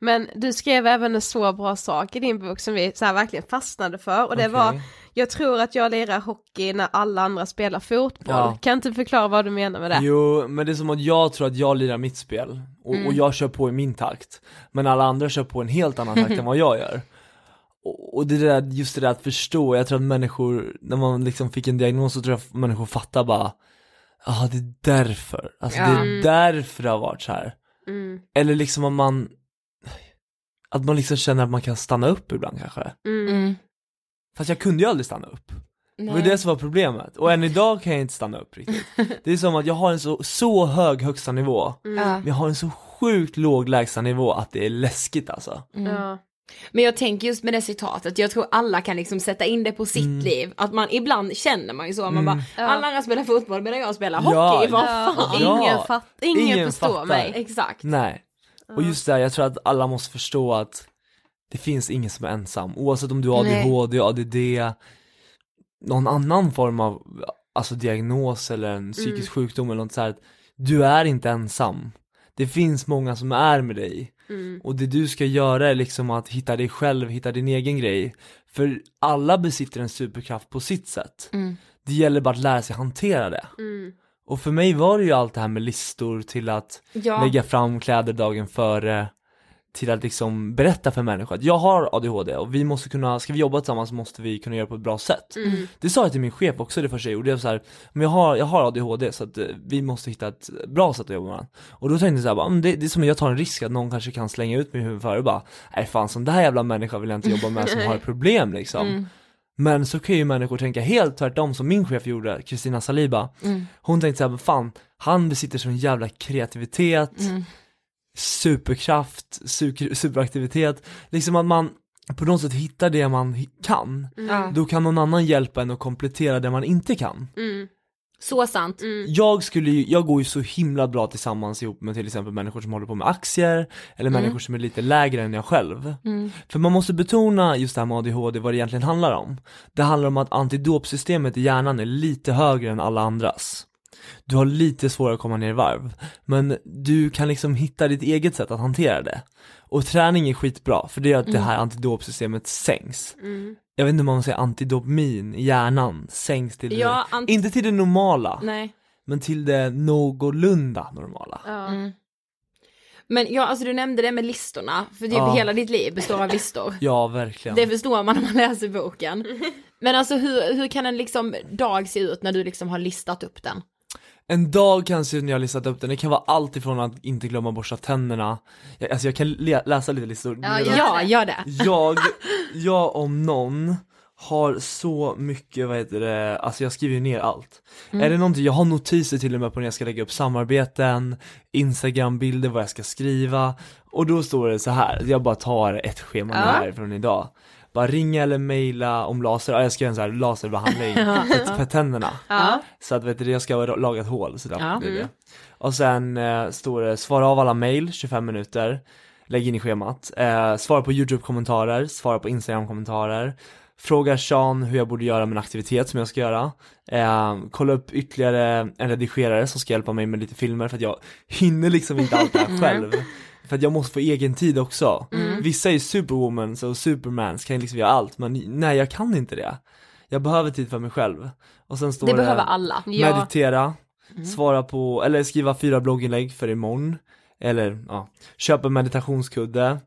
Men du skrev även en så bra sak i din bok som vi så här verkligen fastnade för och det Okej. var Jag tror att jag lirar hockey när alla andra spelar fotboll. Ja. Kan inte förklara vad du menar med det? Jo, men det är som att jag tror att jag lirar mitt spel och, Mm. och jag kör på i min takt Men alla andra kör på en helt annan takt än vad jag gör Och, och det där, just det där att förstå, jag tror att människor, när man liksom fick en diagnos så tror jag att människor fattar bara Ja ah, det är därför, alltså det Ja. är därför det har varit så här. Mm. Eller liksom om man Att man liksom känner att man kan stanna upp ibland kanske Mm. Fast jag kunde ju aldrig stanna upp Det var Nej. det som var problemet, och än idag kan jag inte stanna upp riktigt Det är som att jag har en så, så hög högsta nivå Mm. Men jag har en så sjukt låg lägsta nivå att det är läskigt alltså Mm. Ja. Men jag tänker just med det citatet, jag tror alla kan liksom sätta in det på sitt Mm. liv. Att man ibland känner man ju så, man bara, Ja. alla andra spelar fotboll medan jag spelar Ja, hockey, vad Ja, fan. Ja. Ingen, fatt, ingen, Ingen förstår fattar. mig. Exakt. Nej, och just det här, jag tror att alla måste förstå att Det finns ingen som är ensam, oavsett om du har Nej. ADHD, ADD Någon annan form av, alltså diagnos eller en psykisk sjukdom eller något så här. Du är inte ensam Det finns många som är med dig Mm. Och det du ska göra är liksom att hitta dig själv, hitta din egen grej För alla besitter en superkraft på sitt sätt Mm. Det gäller bara att lära sig hantera det Mm. Och för mig var det ju allt det här med listor till att Ja. lägga fram kläder dagen före till att liksom berätta för människor att jag har ADHD och vi måste kunna, ska vi jobba tillsammans måste vi kunna göra det på ett bra sätt. Mm. Det sa jag till min chef också det första jag gjorde, jag så här, men jag har, jag har ADHD så att eh, vi måste hitta ett bra sätt att jobba med varandra. Och då tänkte jag så här, bara, "Mm, det, det är som att jag tar en risk att någon kanske kan slänga ut mig i huvudet före och bara, nej fan sån där jävla människa vill jag inte jobba med som har problem liksom. Mm. Men så kan ju människor tänka helt tvärtom som min chef gjorde, Kristina Saliba. Mm. Hon tänkte såhär, fan, han besitter sån jävla kreativitet, Mm. superkraft, super, superaktivitet, liksom att man på något sätt hittar det man kan, Ja. då kan någon annan hjälpa en att komplettera det man inte kan. Mm. Så sant. Jag skulle ju, jag går ju så himla bra tillsammans ihop med till exempel människor som håller på med aktier, eller Mm. människor som är lite lägre än jag själv. Mm. För man måste betona just det här med ADHD, vad det egentligen handlar om. Det handlar om att antidopsystemet i hjärnan är lite högre än alla andras. Du har lite svårare att komma ner i varv, men du kan liksom hitta ditt eget sätt att hantera det. Och träning är skitbra, för det gör att det Mm. här antidopsystemet sänks. Mm. Jag vet inte om man säger antidopamin i hjärnan sänks till Ja, det, inte till det normala, Nej. men till det någorlunda normala. Ja. Mm. Men ja, alltså du nämnde det med listorna, för typ Ja. hela ditt liv består av listor. Ja, verkligen. Det förstår man när man läser boken. Men alltså hur, hur kan en liksom dag se ut när du liksom har listat upp den? En dag kan se ut när jag har listat upp den, det kan vara allt ifrån att inte glömma borsta tänderna, jag, alltså jag kan läsa lite listor Ja, Ja, det. gör det. Jag, jag om någon har så mycket, vad heter det, alltså jag skriver ju ner allt. Är det någonting, jag har notiser till och med på när jag ska lägga upp samarbeten, instagrambilder, vad jag ska skriva och då står det så här, jag bara tar ett schema Ja. här från idag. Bara ringa eller mejla om laser, ja, jag ska göra en sån här laserbehandling för, för tänderna. Ja. Så att vet du, jag ska ha lagat hål så därför Ja. blir det. Och sen eh, står det svara av alla mail, 25 minuter, lägg in i schemat. Eh, svara på YouTube-kommentarer, svara på Instagram-kommentarer. Fråga Sean hur jag borde göra en aktivitet som jag ska göra. Eh, kolla upp ytterligare en redigerare som ska hjälpa mig med lite filmer för att jag hinner liksom inte allt det här själv. För att jag måste få egen tid också. Vissa är superwomans och supermans kan liksom göra allt men nej jag kan inte det. Jag behöver tid för mig själv. Och sen står Det det behöver alla. Ja. meditera, svara på, eller skriva fyra blogginlägg för imorgon, eller ja, köpa en meditationskudde,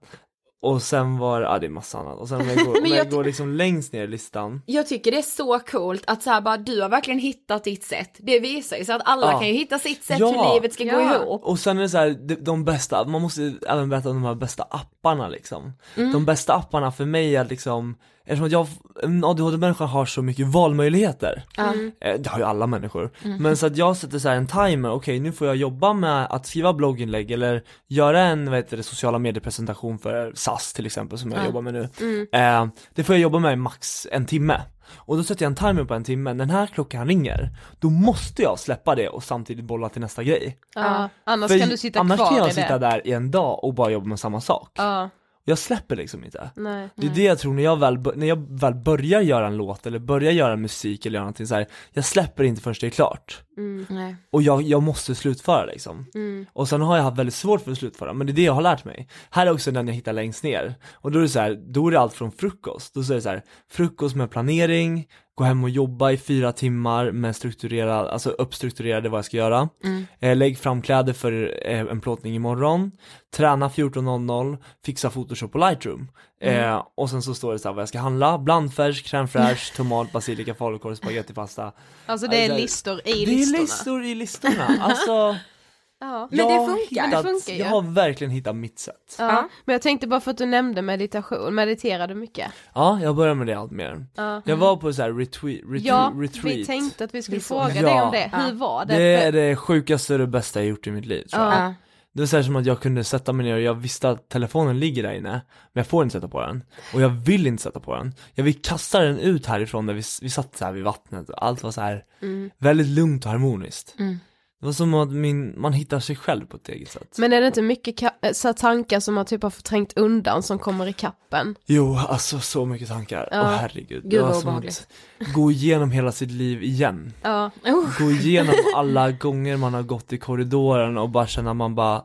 och sen var ja det är massa annat, och sen om jag går, Men om jag går liksom längst ner i listan, Jag tycker det är så coolt att så här bara du har verkligen hittat ditt sätt. Det visar ju så att alla Ja. kan ju hitta sitt sätt Ja. hur livet ska gå Ja. ihop. och sen är det så här, de, de bästa, man måste även berätta om de här bästa apparna liksom. Mm. De bästa apparna för mig är liksom, eftersom att jag, en ADHD-människa har så mycket valmöjligheter. Ja. Eh, Det har ju alla människor. Men så att jag sätter så här en timer, okej nu får jag jobba med att skriva blogginlägg eller göra en vad heter det, sociala mediepresentation för SAS till exempel som jag jobbar med nu. Eh, det får jag jobba med i max en timme. Och då sätter jag en timer på en timme, när den här klockan ringer, då måste jag släppa det och samtidigt bolla till nästa grej. Ja. Annars För kan du sitta annars kvar kan jag sitta det. där i en dag och bara jobba med samma sak. Ja. Och jag släpper liksom inte. Nej. Det är det jag tror när jag väl, när jag väl börjar göra en låt eller börjar göra musik eller göra någonting så här, jag släpper inte förrän det är klart. Mm. Nej. Och jag, jag måste slutföra liksom. Mm. Och sen har jag haft väldigt svårt för att slutföra, men det är det jag har lärt mig. Här är också den jag hittar längst ner. Och då är det så här, då är det allt från frukost. Då är det så här, frukost med planering, gå hem och jobba i fyra timmar med strukturerad, alltså uppstrukturerade vad jag ska göra. Mm. Eh, lägg fram kläder för eh, en plåtning imorgon. Träna 14.00, fixa photoshop och lightroom. Mm. Eh, och sen så står det så här vad jag ska handla, blandfärs, crème fraîche, tomat, basilika, falukorv, spagettipasta. Alltså det är Alltså, listor i Det är listorna. listor i listorna, alltså Ja. Men det funkar. hittat- Det funkar ju. Jag har verkligen hittat mitt sätt. Ja. Ja. Men jag tänkte bara för att du nämnde meditation, mediterar du mycket? Ja, jag börjar med det allt mer. Ja. Jag var på så här retweet, retreat, Ja, retreat. vi tänkte att vi skulle Vi fråga det. dig Ja. om det. Hur var det? Det är det sjukaste och det bästa jag gjort i mitt liv tror jag. Ja. Det var så här som att jag kunde sätta mig ner och jag visste att telefonen ligger där inne, men jag får inte sätta på den. Och jag vill inte sätta på den. Jag vill kasta den ut härifrån där vi, vi satt så här vid vattnet och allt var så här Mm. väldigt lugnt och harmoniskt. Mm. Det var som att min, man hittar sig själv på ett eget sätt. Men är det inte mycket äh, så tankar som man typ har förträngt undan som kommer i kappen? Jo, alltså så mycket tankar. Åh Ja. herregud. Gud, det var som att gå igenom hela sitt liv igen. Ja. Gå igenom alla gånger man har gått i korridoren och bara känna man bara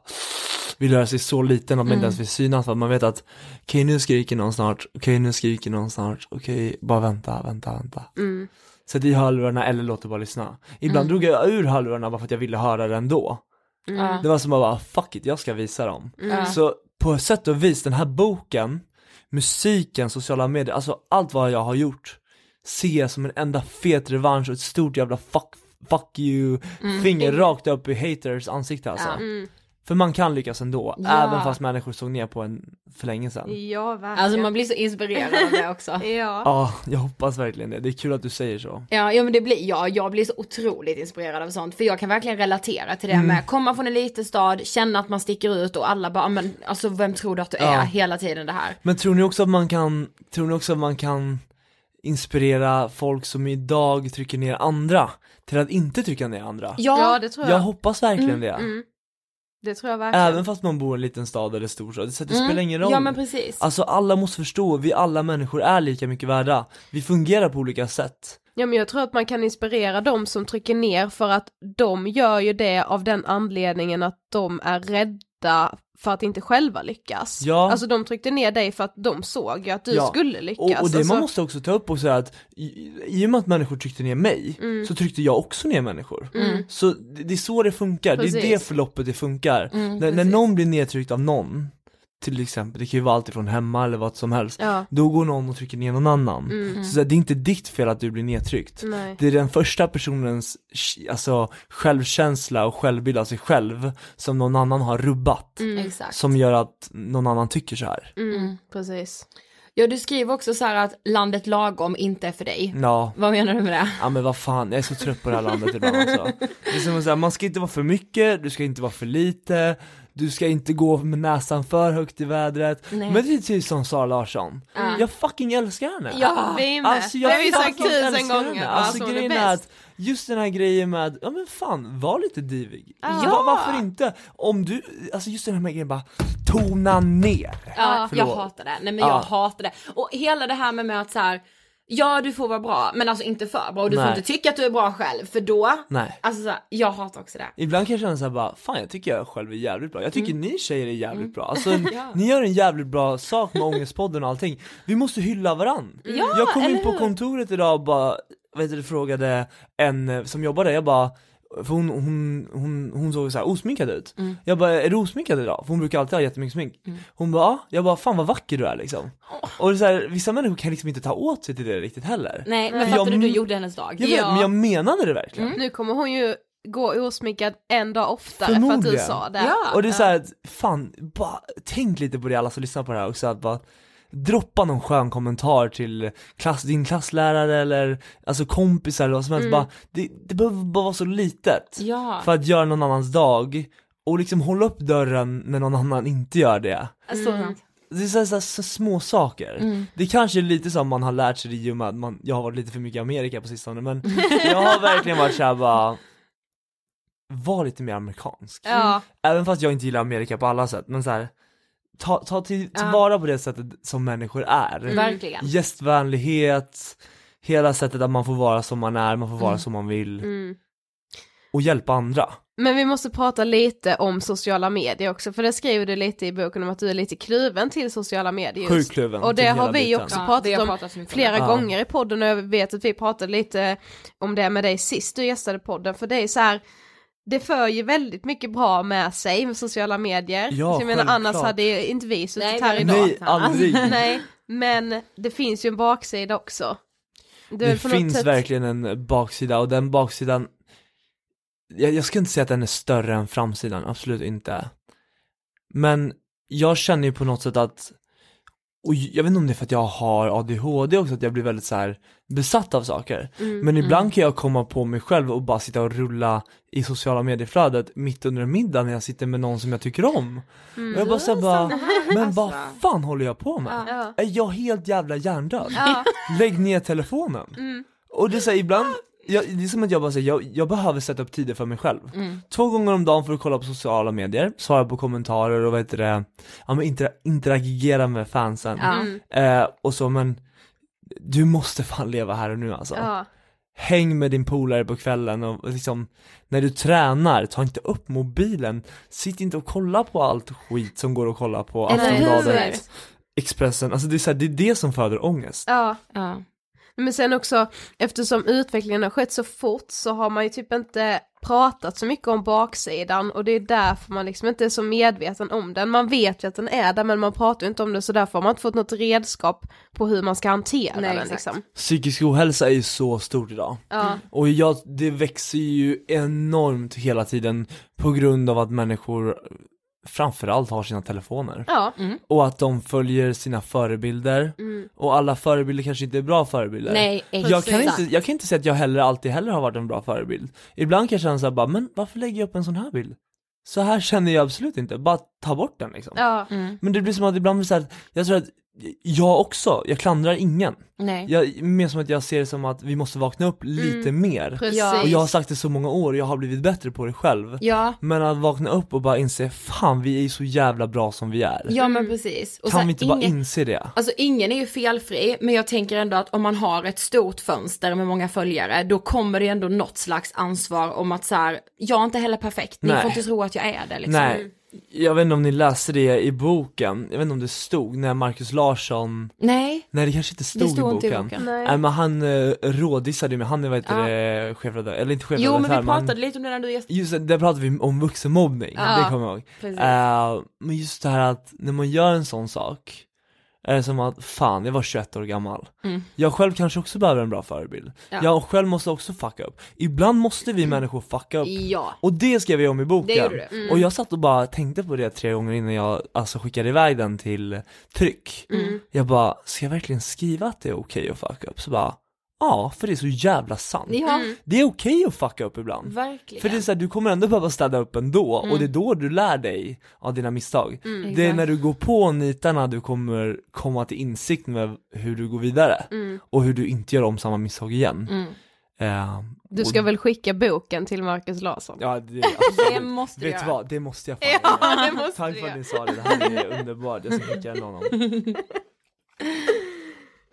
vill göra sig så liten att man inte ens vill synas för att man vet att okej nu skriker någon snart, okej nu skriker någon snart, okej bara vänta, vänta, vänta. Mm. Sätt i hörlurarna eller låt det bara lyssna. Ibland drog jag ur hörlurarna bara för att jag ville höra det ändå. Ja. Det var som att bara fuck it, jag ska visa dem. Ja. Så på sätt och vis, den här boken, musiken, sociala medier, alltså allt vad jag har gjort ser jag som en enda fet revansch och ett stort jävla fuck, fuck you finger rakt upp i haters ansikte alltså. Ja. Mm. För man kan lyckas ändå, Ja. även fast människor såg ner på en för länge sedan. Ja, verkligen. Alltså man blir så inspirerad av det också. Ja. Ja, jag hoppas verkligen det. Det är kul att du säger så. Ja, ja men det blir, ja, jag blir så otroligt inspirerad av sånt för jag kan verkligen relatera till det Mm. med komma från en liten stad, känna att man sticker ut och alla bara, men alltså vem tror du att du är Ja. hela tiden det här? Men tror ni också att man kan, tror ni också att man kan inspirera folk som idag trycker ner andra till att inte trycka ner andra? Ja, det tror jag. Jag hoppas verkligen det. Mm. Det tror jag verkligen. Även fast man bor i en liten stad eller storstad, det, det Mm. spelar ingen roll. Ja men precis. Alltså alla måste förstå, vi alla människor är lika mycket värda. Vi fungerar på olika sätt. Ja men jag tror att man kan inspirera de som trycker ner för att de gör ju det av den anledningen att de är rädda för att inte själva lyckas. Ja. Alltså de tryckte ner dig för att de såg ju att du Ja. skulle lyckas. Och, och det alltså, man måste också ta upp och säga att i, i och med att människor tryckte ner mig, Mm. så tryckte jag också ner människor. Mm. Så det, det är så det funkar, det är det Precis. förloppet det funkar. Mm, när, när precis. någon blir nedtryckt av någon, till exempel, det kan ju vara allt ifrån hemma eller vad som helst, Ja. då går någon och trycker ner någon annan. Mm. Så det är inte ditt fel att du blir nedtryckt. Nej. Det är den första personens alltså, självkänsla och självbild av sig själv som någon annan har rubbat. Mm. Exakt. Som gör att någon annan tycker så här. Mm. Mm. Precis. Ja du skriver också så här att landet lagom inte är för dig. Ja, Vad menar du med det? ja men vad fan, jag är så trött på det här landet ibland alltså. Det är som att säga, man ska inte vara för mycket, du ska inte vara för lite, du ska inte gå med näsan för högt i vädret. Nej. Men det är typ som Sara Larsson. Ja. Jag fucking älskar henne. Ja. Vi med. Alltså det jag har vi sagt tusen gånger. henne. Alltså är grejen är bäst. att just den här grejen med, ja men fan, var lite divig. Ja. Va- varför inte? Om du, alltså just den här grejen bara, tona ner. Ja, jag Förlåt. hatar det. Nej men Ja. jag hatar det. Och hela det här med, med att så här, ja du får vara bra, men alltså inte för bra och du får Nej. inte tycka att du är bra själv, för då, Nej. alltså så jag hatar också det. Ibland kan jag känna såhär bara, fan jag tycker jag själv är jävligt bra, jag tycker ni tjejer är jävligt bra, alltså Mm. Ja. ni gör en jävligt bra sak med Ångestpodden och allting, vi måste hylla varann. Ja, jag kom in på kontoret idag och bara, vet du, frågade en eh, som jobbar där, jag bara för hon, hon, hon, hon såg så här osminkad ut. Mm. Jag bara, är du osminkad idag? För hon brukar alltid ha jättemycket smink. Hon bara, ja. Jag bara, fan vad vacker du är liksom. Och det är så här, vissa människor kan liksom inte ta åt sig till det riktigt heller. Nej men fattar du, du gjorde hennes dag. Jag vet, Ja. men jag menade det verkligen. Nu kommer hon ju gå osminkad en dag oftare för att du sa det. Ja. Och det är såhär, fan, bara tänk lite på det alla som lyssnar på det här också, att bara droppa någon skön kommentar till klass, din klasslärare eller alltså kompisar eller vad som helst, bara, det, det behöver bara vara så litet Ja. för att göra någon annans dag och liksom hålla upp dörren när någon annan inte gör det. Så sant. Det är så, här- så, här- så små saker. Mm. Det kanske är lite som man har lärt sig det i och med att man, jag har varit lite för mycket i Amerika på sistone men jag har verkligen varit såhär bara var lite mer amerikansk. Ja. Även fast jag inte gillar Amerika på alla sätt, men så här, ta, ta till, Ja. tillvara på det sättet som människor är. Verkligen. Gästvänlighet, hela sättet att man får vara som man är, man får vara Mm. som man vill. Mm. Och hjälpa andra. Men vi måste prata lite om sociala medier också, för det skriver du lite i boken om att du är lite kluven till sociala medier just. Sjukt kluven Och det har vi biten. också Ja, pratat har om pratat om flera. Ja. gånger i podden och jag vet att vi pratade lite om det med dig sist du gästade podden, för det är så här det för ju väldigt mycket bra med sig med sociala medier. Ja, så jag menar annars självklart. hade ju inte vi suttit Nej, här idag. Nej, aldrig. Nej, men det finns ju en baksida också. Det något finns sätt- verkligen en baksida och den baksidan jag, jag ska inte säga att den är större än framsidan, absolut inte. Men jag känner ju på något sätt att, och jag vet inte om det är för att jag har ADHD också, att jag blir väldigt så här besatt av saker. Mm. Men ibland kan jag komma på mig själv och bara sitta och rulla i sociala medieflödet mitt under en middag när jag sitter med någon som jag tycker om. Mm. Och jag bara såhär bara, men vad fan håller jag på med? Ja. Är jag helt jävla hjärndöd? Ja. Lägg ner telefonen. Mm. Och det är såhär ibland, jag, det är som att jag bara säger, jag, jag behöver sätta upp tider för mig själv. Mm. Två gånger om dagen för att kolla på sociala medier, svara på kommentarer och vad heter det, ja men intera- interagera med fansen. Mm. Eh, och så men, du måste fan leva här och nu alltså. Ja. Häng med din polare på kvällen och liksom, när du tränar, ta inte upp mobilen, sitt inte och kolla på allt skit som går att kolla på? Aftonbladet, Expressen, alltså det är, så här, det är det som föder ångest. ja. Ja. Men sen också, eftersom utvecklingen har skett så fort så har man ju typ inte pratat så mycket om baksidan och det är därför man liksom inte är så medveten om den. Man vet ju att den är där men man pratar ju inte om det så därför har man inte fått något redskap på hur man ska hantera Nej, den liksom. Psykisk ohälsa är ju så stort idag. Ja. Och jag, det växer ju enormt hela tiden på grund av att människor framförallt har sina telefoner. Ja. Och att de följer sina förebilder. Mm. Och alla förebilder kanske inte är bra förebilder. Nej, Jag kan, inte, jag kan inte säga att jag heller alltid heller har varit en bra förebild. Ibland kan jag känna såhär bara, men varför lägger jag upp en sån här bild? Så här känner jag absolut inte, bara ta bort den liksom. Ja. Mm. Men det blir som att ibland blir så här, jag tror att jag också, jag klandrar ingen. Nej. Jag, mer som att jag ser det som att vi måste vakna upp lite mer. Precis. Och jag har sagt det så många år och jag har blivit bättre på det själv. Ja, Men att vakna upp och bara inse, fan vi är ju så jävla bra som vi är. ja men precis. Och så kan här, vi inte bara ingen- inse det? Alltså ingen är ju felfri, men jag tänker ändå att om man har ett stort fönster med många följare, då kommer det ändå något slags ansvar om att så här, jag är inte heller perfekt, ni Nej. får inte tro att jag är det liksom. Nej, jag vet inte om ni läste det i boken, jag vet inte om det stod när Marcus Larsson, Nej, nej det kanske inte stod det stod i inte boken. i boken. Nej. Nej men han uh, rådissade ju med, han är vad heter Ja. det, chefredaktör, eller inte chefredaktör Jo men vi men han- pratade lite om det när du gästade. Just det, där pratade vi om vuxenmobbning, Ja, det kommer jag ihåg. Eh, men just det här att när man gör en sån sak, är det som att fan, jag var 21 år gammal. Mm. Jag själv kanske också behöver en bra förebild. Ja. Jag själv måste också fucka upp. Ibland måste vi människor fucka upp. Ja, Och det skrev jag om i boken. Mm. Och jag satt och bara tänkte på det tre gånger innan jag alltså skickade iväg den till tryck. Mm. Jag bara, ska jag verkligen skriva att det är okej att fucka upp? Så bara, ja, för det är så jävla sant. Ja, Det är okej att fucka upp ibland. verkligen. För det är så här, du kommer ändå behöva städa upp ändå, Mm. och det är då du lär dig av dina misstag. Det är när du går på nitarna du kommer komma till insikt med hur du går vidare, Mm. och hur du inte gör om samma misstag igen. Mm. Eh, Du ska och- väl skicka boken till Marcus Larsson? Ja, det, Det måste du Vet du göra. vad, det måste jag fan Ja, göra. det måste Tack för att ni sa det, det här är underbart, jag ska skicka den honom.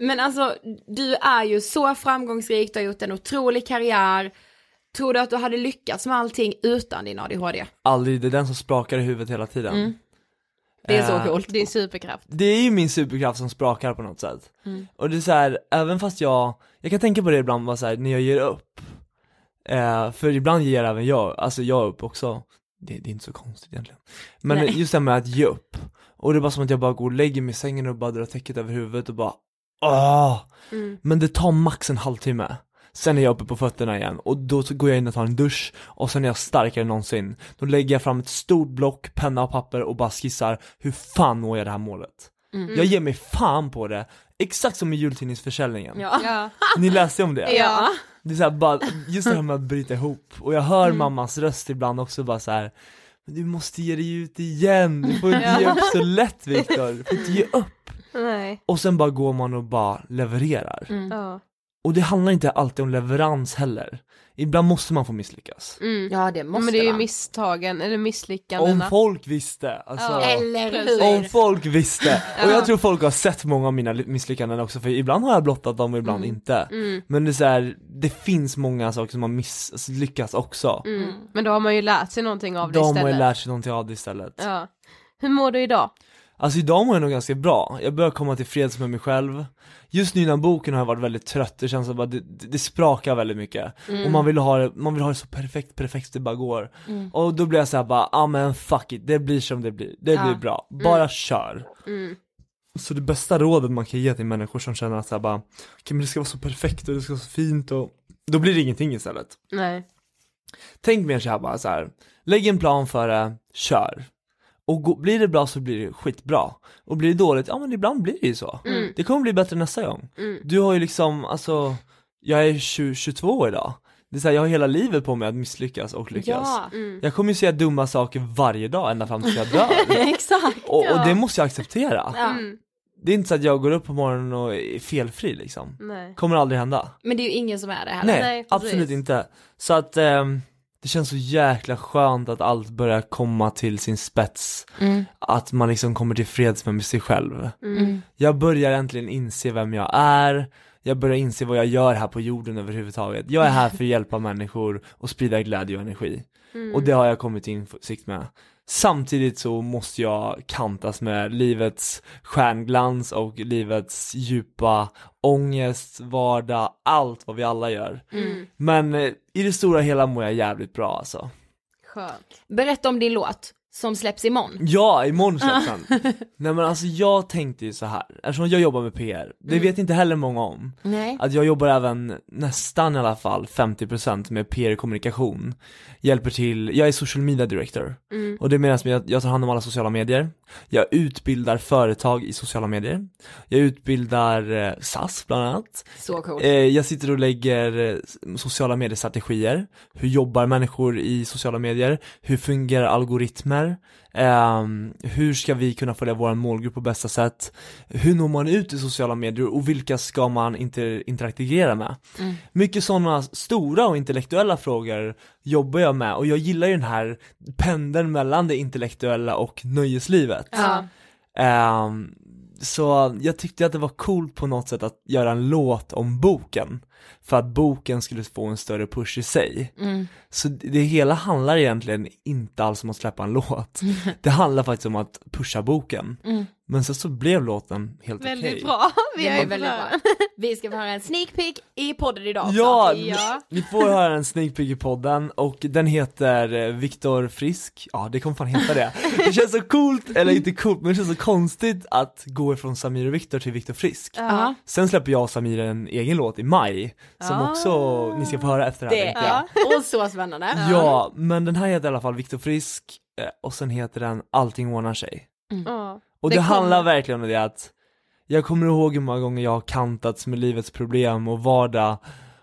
Men alltså, du är ju så framgångsrik, du har gjort en otrolig karriär. Tror du att du hade lyckats med allting utan din ADHD? Aldrig, det är den som sprakar i huvudet hela tiden. Mm. Det är så Eh, coolt. Din superkraft. Det är ju min superkraft som sprakar på något sätt. Mm. Och det är så här, även fast jag, jag kan tänka på det ibland bara så här, när jag ger upp. Eh, för ibland ger även jag, alltså jag upp också. Det, det är inte så konstigt egentligen. Men Nej. just det här med att ge upp. Och det är bara som att jag bara går och lägger mig i sängen och bara drar täcket över huvudet och bara Åh! Mm. Men det tar max en halvtimme. Sen är jag uppe på fötterna igen och då går jag in och tar en dusch och sen är jag starkare än någonsin. Då lägger jag fram ett stort block, penna och papper och bara skissar hur fan når jag det här målet? Mm. Jag ger mig fan på det, exakt som i jultidningsförsäljningen. Ja. Ja. Ni läste om det? Ja. Det är så här, bara, just det här med att bryta ihop, och jag hör Mm. mammas röst ibland också bara så här. Men du måste ge dig ut igen, du får inte ge upp så lätt Viktor, du får inte ge upp. Nej. Och sen bara går man och bara levererar. Mm. Ja. och det handlar inte alltid om leverans heller. Ibland måste man få misslyckas. Mm. Ja det måste Men det är ju misstagen, eller misslyckandena. Om folk visste, alltså. Ja, Eller hur? Om folk visste, och Ja. jag tror folk har sett många av mina misslyckanden också för ibland har jag blottat dem och ibland inte. Mm. Men det är så här, det finns många saker som har misslyckats också. Mm. Men då har man ju lärt sig någonting av det De har istället. ju lärt sig någonting av det istället. Ja. Hur mår du idag? Alltså idag mår jag nog ganska bra, jag börjar komma till freds med mig själv. Just nu innan boken har jag varit väldigt trött, det känns som att det, det, sprakar väldigt mycket. Mm. Och man vill, ha det, man vill ha det så perfekt, perfekt det bara går. Och då blir jag såhär bara, ah men fuck it, det blir som det blir, det Ja. blir bra, bara kör. Mm. Så det bästa rådet man kan ge till människor som känner att såhär bara, okej men det ska vara så perfekt och det ska vara så fint och Då blir det ingenting istället. Nej. Tänk mer såhär bara så här. lägg en plan för det, kör och gå, blir det bra så blir det skitbra Och blir det dåligt, ja men ibland blir det ju så Mm. Det kommer bli bättre nästa gång Mm. Du har ju liksom, alltså Jag är 20, 22 idag Det är så här, jag har hela livet på mig att misslyckas och lyckas Ja, Mm. Jag kommer ju säga dumma saker varje dag ända fram tills jag dör exakt. och, och Ja. det måste jag acceptera Ja. Mm. Det är inte så att jag går upp på morgonen och är felfri liksom Nej. Kommer aldrig hända Men det är ju ingen som är det heller. Nej, Nej, absolut inte. Så att ehm, det känns så jäkla skönt att allt börjar komma till sin spets. Mm. Att man liksom kommer till freds med sig själv. Mm. Jag börjar äntligen inse vem jag är, jag börjar inse vad jag gör här på jorden överhuvudtaget. Jag är här för att hjälpa människor och sprida glädje och energi. Mm. Och det har jag kommit till insikt med. Samtidigt så måste jag kantas med livets stjärnglans och livets djupa ångest, vardag, allt vad vi alla gör. Mm. Men eh, i det stora hela mår jag jävligt bra alltså. Skönt. Berätta om din låt som släpps imorgon. Ja, imorgon släpps den. Nej men alltså jag tänkte ju så här, eftersom jag jobbar med PR, det vet inte heller många om. Nej. Att jag jobbar även nästan i alla fall 50% med PR-kommunikation. Hjälper till, jag är social media director. Mm. Och det menas med att jag tar hand om alla sociala medier. Jag utbildar företag i sociala medier. Jag utbildar eh, SAS bland annat. Så coolt. Eh, jag sitter och lägger eh, sociala mediestrategier. Hur jobbar människor i sociala medier? Hur fungerar algoritmer? Ehm, hur ska vi kunna följa vår målgrupp på bästa sätt? Hur når man ut i sociala medier och vilka ska man inte interagera med? Mm. Mycket sådana stora och intellektuella frågor jobbar jag med och jag gillar ju den här pendeln mellan det intellektuella och nöjeslivet. Ja. Ehm, så jag tyckte att det var coolt på något sätt att göra en låt om boken för att boken skulle få en större push i sig. Mm. Så det hela handlar egentligen inte alls om att släppa en låt. Det handlar faktiskt om att pusha boken. Mm. Men sen så blev låten helt okej. Väldigt bra. Vi är väldigt bra. Vi ska få höra en sneak peek i podden idag också. Ja, Ja. ni får höra en sneak peek i podden och den heter eh, Viktor Frisk, ja det kommer fan heta det. Det känns så coolt, eller inte coolt, men det känns så konstigt att gå ifrån Samir och Viktor till Viktor Frisk. Ja. Sen släpper jag och Samir en egen låt i maj, som Ah. också ni ska få höra efter det här Det är och så spännande. Ja, men den här heter i alla fall Viktor Frisk, eh, och sen heter den Allting ordnar sig. Ja. Och det, Det kommer. handlar verkligen om det att jag kommer ihåg hur många gånger jag har kantats med livets problem och vardag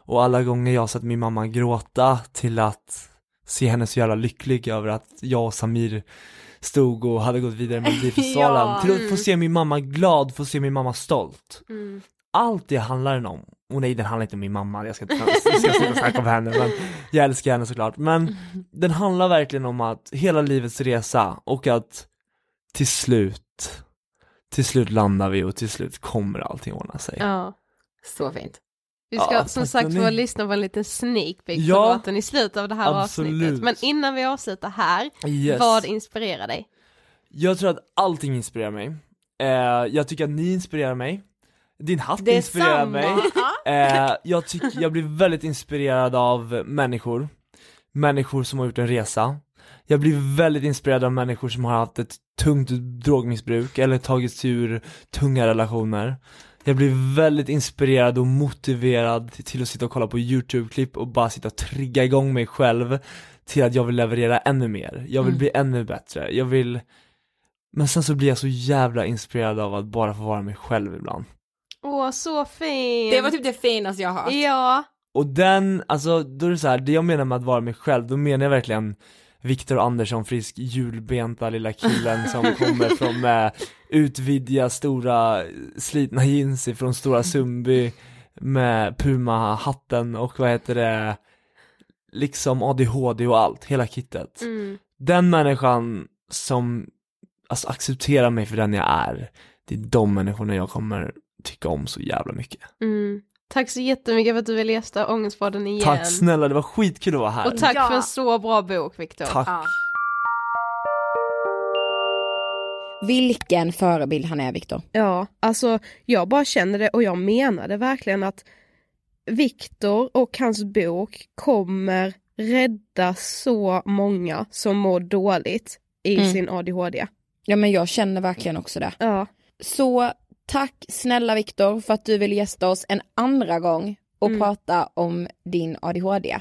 och alla gånger jag har sett min mamma gråta till att se henne så jävla lycklig över att jag och Samir stod och hade gått vidare med Melodifestivalen, Ja. till att få Mm. se min mamma glad, få se min mamma stolt. Mm. Allt det handlar den om, och nej den handlar inte om min mamma, jag ska inte jag ska sluta snacka om henne men jag älskar henne såklart, men den handlar verkligen om att hela livets resa och att till slut, till slut landar vi och till slut kommer allting ordna sig. Ja. Så fint. Vi ska Ja, som sagt få lyssna på en liten sneak peek Ja. på låten i slutet av det här Absolut. avsnittet. Men innan vi avslutar här, Yes. vad inspirerar dig? Jag tror att allting inspirerar mig. Eh, jag tycker att ni inspirerar mig. Din hatt Det inspirerar samma. mig. Eh, jag, tycker, jag blir väldigt inspirerad av människor. Människor som har gjort en resa. Jag blir väldigt inspirerad av människor som har haft ett tungt drogmissbruk eller tagit sig ur tunga relationer. Jag blir väldigt inspirerad och motiverad till, till att sitta och kolla på YouTube-klipp och bara sitta och trigga igång mig själv till att jag vill leverera ännu mer. Jag vill Mm. bli ännu bättre. Jag vill men sen så blir jag så jävla inspirerad av att bara få vara mig själv ibland. Åh, så fint! Det var typ det finaste jag har hört. Ja, Och den, alltså då är det så här, det jag menar med att vara mig själv, då menar jag verkligen Viktor Andersson Frisk, julbenta lilla killen som kommer från med utvidga stora slitna jeans ifrån Stora Sundby med Puma-hatten och vad heter det, liksom ADHD och allt, hela kittet. Mm. Den människan som alltså, accepterar mig för den jag är, det är de människorna jag kommer tycka om så jävla mycket. Mm. Tack så jättemycket för att du ville gästa Ångestpodden igen. Tack snälla, det var skitkul att vara här. Och tack för en så bra bok Viktor. Tack. Vilken förebild han är Viktor. Ja, alltså jag bara känner det och jag menade verkligen att Viktor och hans bok kommer rädda så många som mår dåligt i Mm. sin ADHD. Ja men jag känner verkligen också det. Ja. Så tack snälla Viktor för att du vill gästa oss en andra gång och Mm. prata om din ADHD.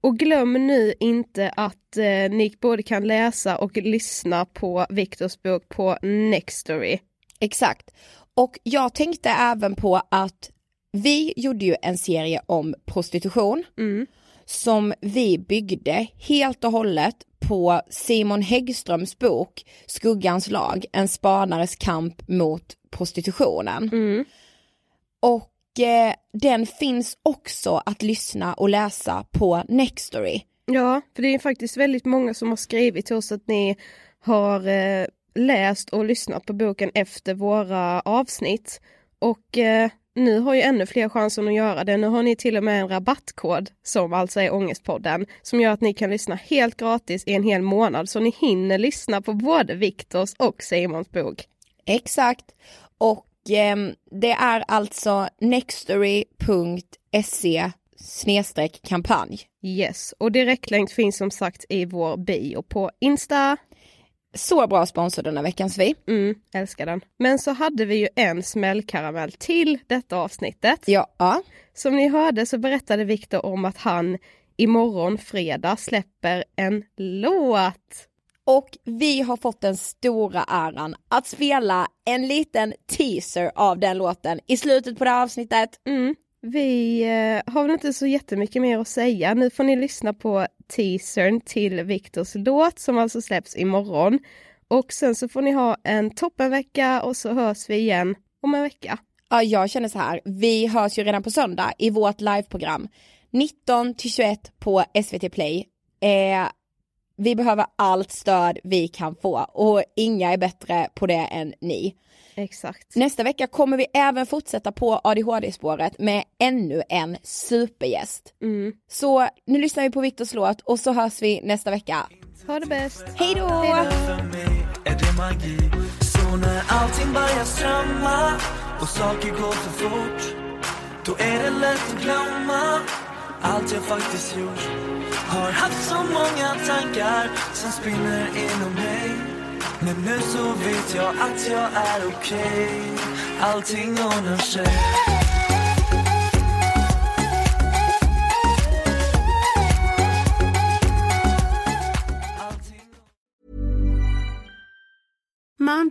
Och glöm nu inte att eh, ni både kan läsa och lyssna på Viktors bok på Nextory. Exakt. Och jag tänkte även på att vi gjorde ju en serie om prostitution Mm. Som vi byggde helt och hållet på Simon Häggströms bok Skuggans lag, en spanares kamp mot prostitutionen. Mm. Och eh, den finns också att lyssna och läsa på Nextory. Ja, för det är faktiskt väldigt många som har skrivit till oss att ni har eh, läst och lyssnat på boken efter våra avsnitt. Och eh, nu har ju ännu fler chansen att göra det. Nu har ni till och med en rabattkod som alltså är Ångestpodden som gör att ni kan lyssna helt gratis i en hel månad så ni hinner lyssna på både Viktors och Simons bok. Exakt. Och ehm, det är alltså nextory.se snedstreck kampanj. Yes, och direktlänk finns som sagt i vår bio på Insta. Så bra sponsor denna veckan Svi. Mm, älskar den. Men så hade vi ju en smällkaramell till detta avsnittet. Ja. Som ni hörde så berättade Viktor om att han imorgon fredag släpper en låt. Och vi har fått den stora äran att spela en liten teaser av den låten i slutet på det här avsnittet. Mm. Vi eh, har väl inte så jättemycket mer att säga. Nu får ni lyssna på teasern till Viktors låt som alltså släpps imorgon. Och sen så får ni ha en toppenvecka och så hörs vi igen om en vecka. Ja, jag känner så här, vi hörs ju redan på söndag i vårt liveprogram 19 till 21 på SVT Play. Eh, vi behöver allt stöd vi kan få och inga är bättre på det än ni. Exakt. Nästa vecka kommer vi även fortsätta på ADHD-spåret med ännu en supergäst. Mm. Så nu lyssnar vi på Viktors låt och så hörs vi nästa vecka. Ha det bäst. Hej då! Så när allting börjar strömma och saker går för fort Då är det lätt att glömma allt jag faktiskt gjort Har haft så många tankar som spinner inom mig. Men nu så vet jag att jag är okej. Allting ordnar sig.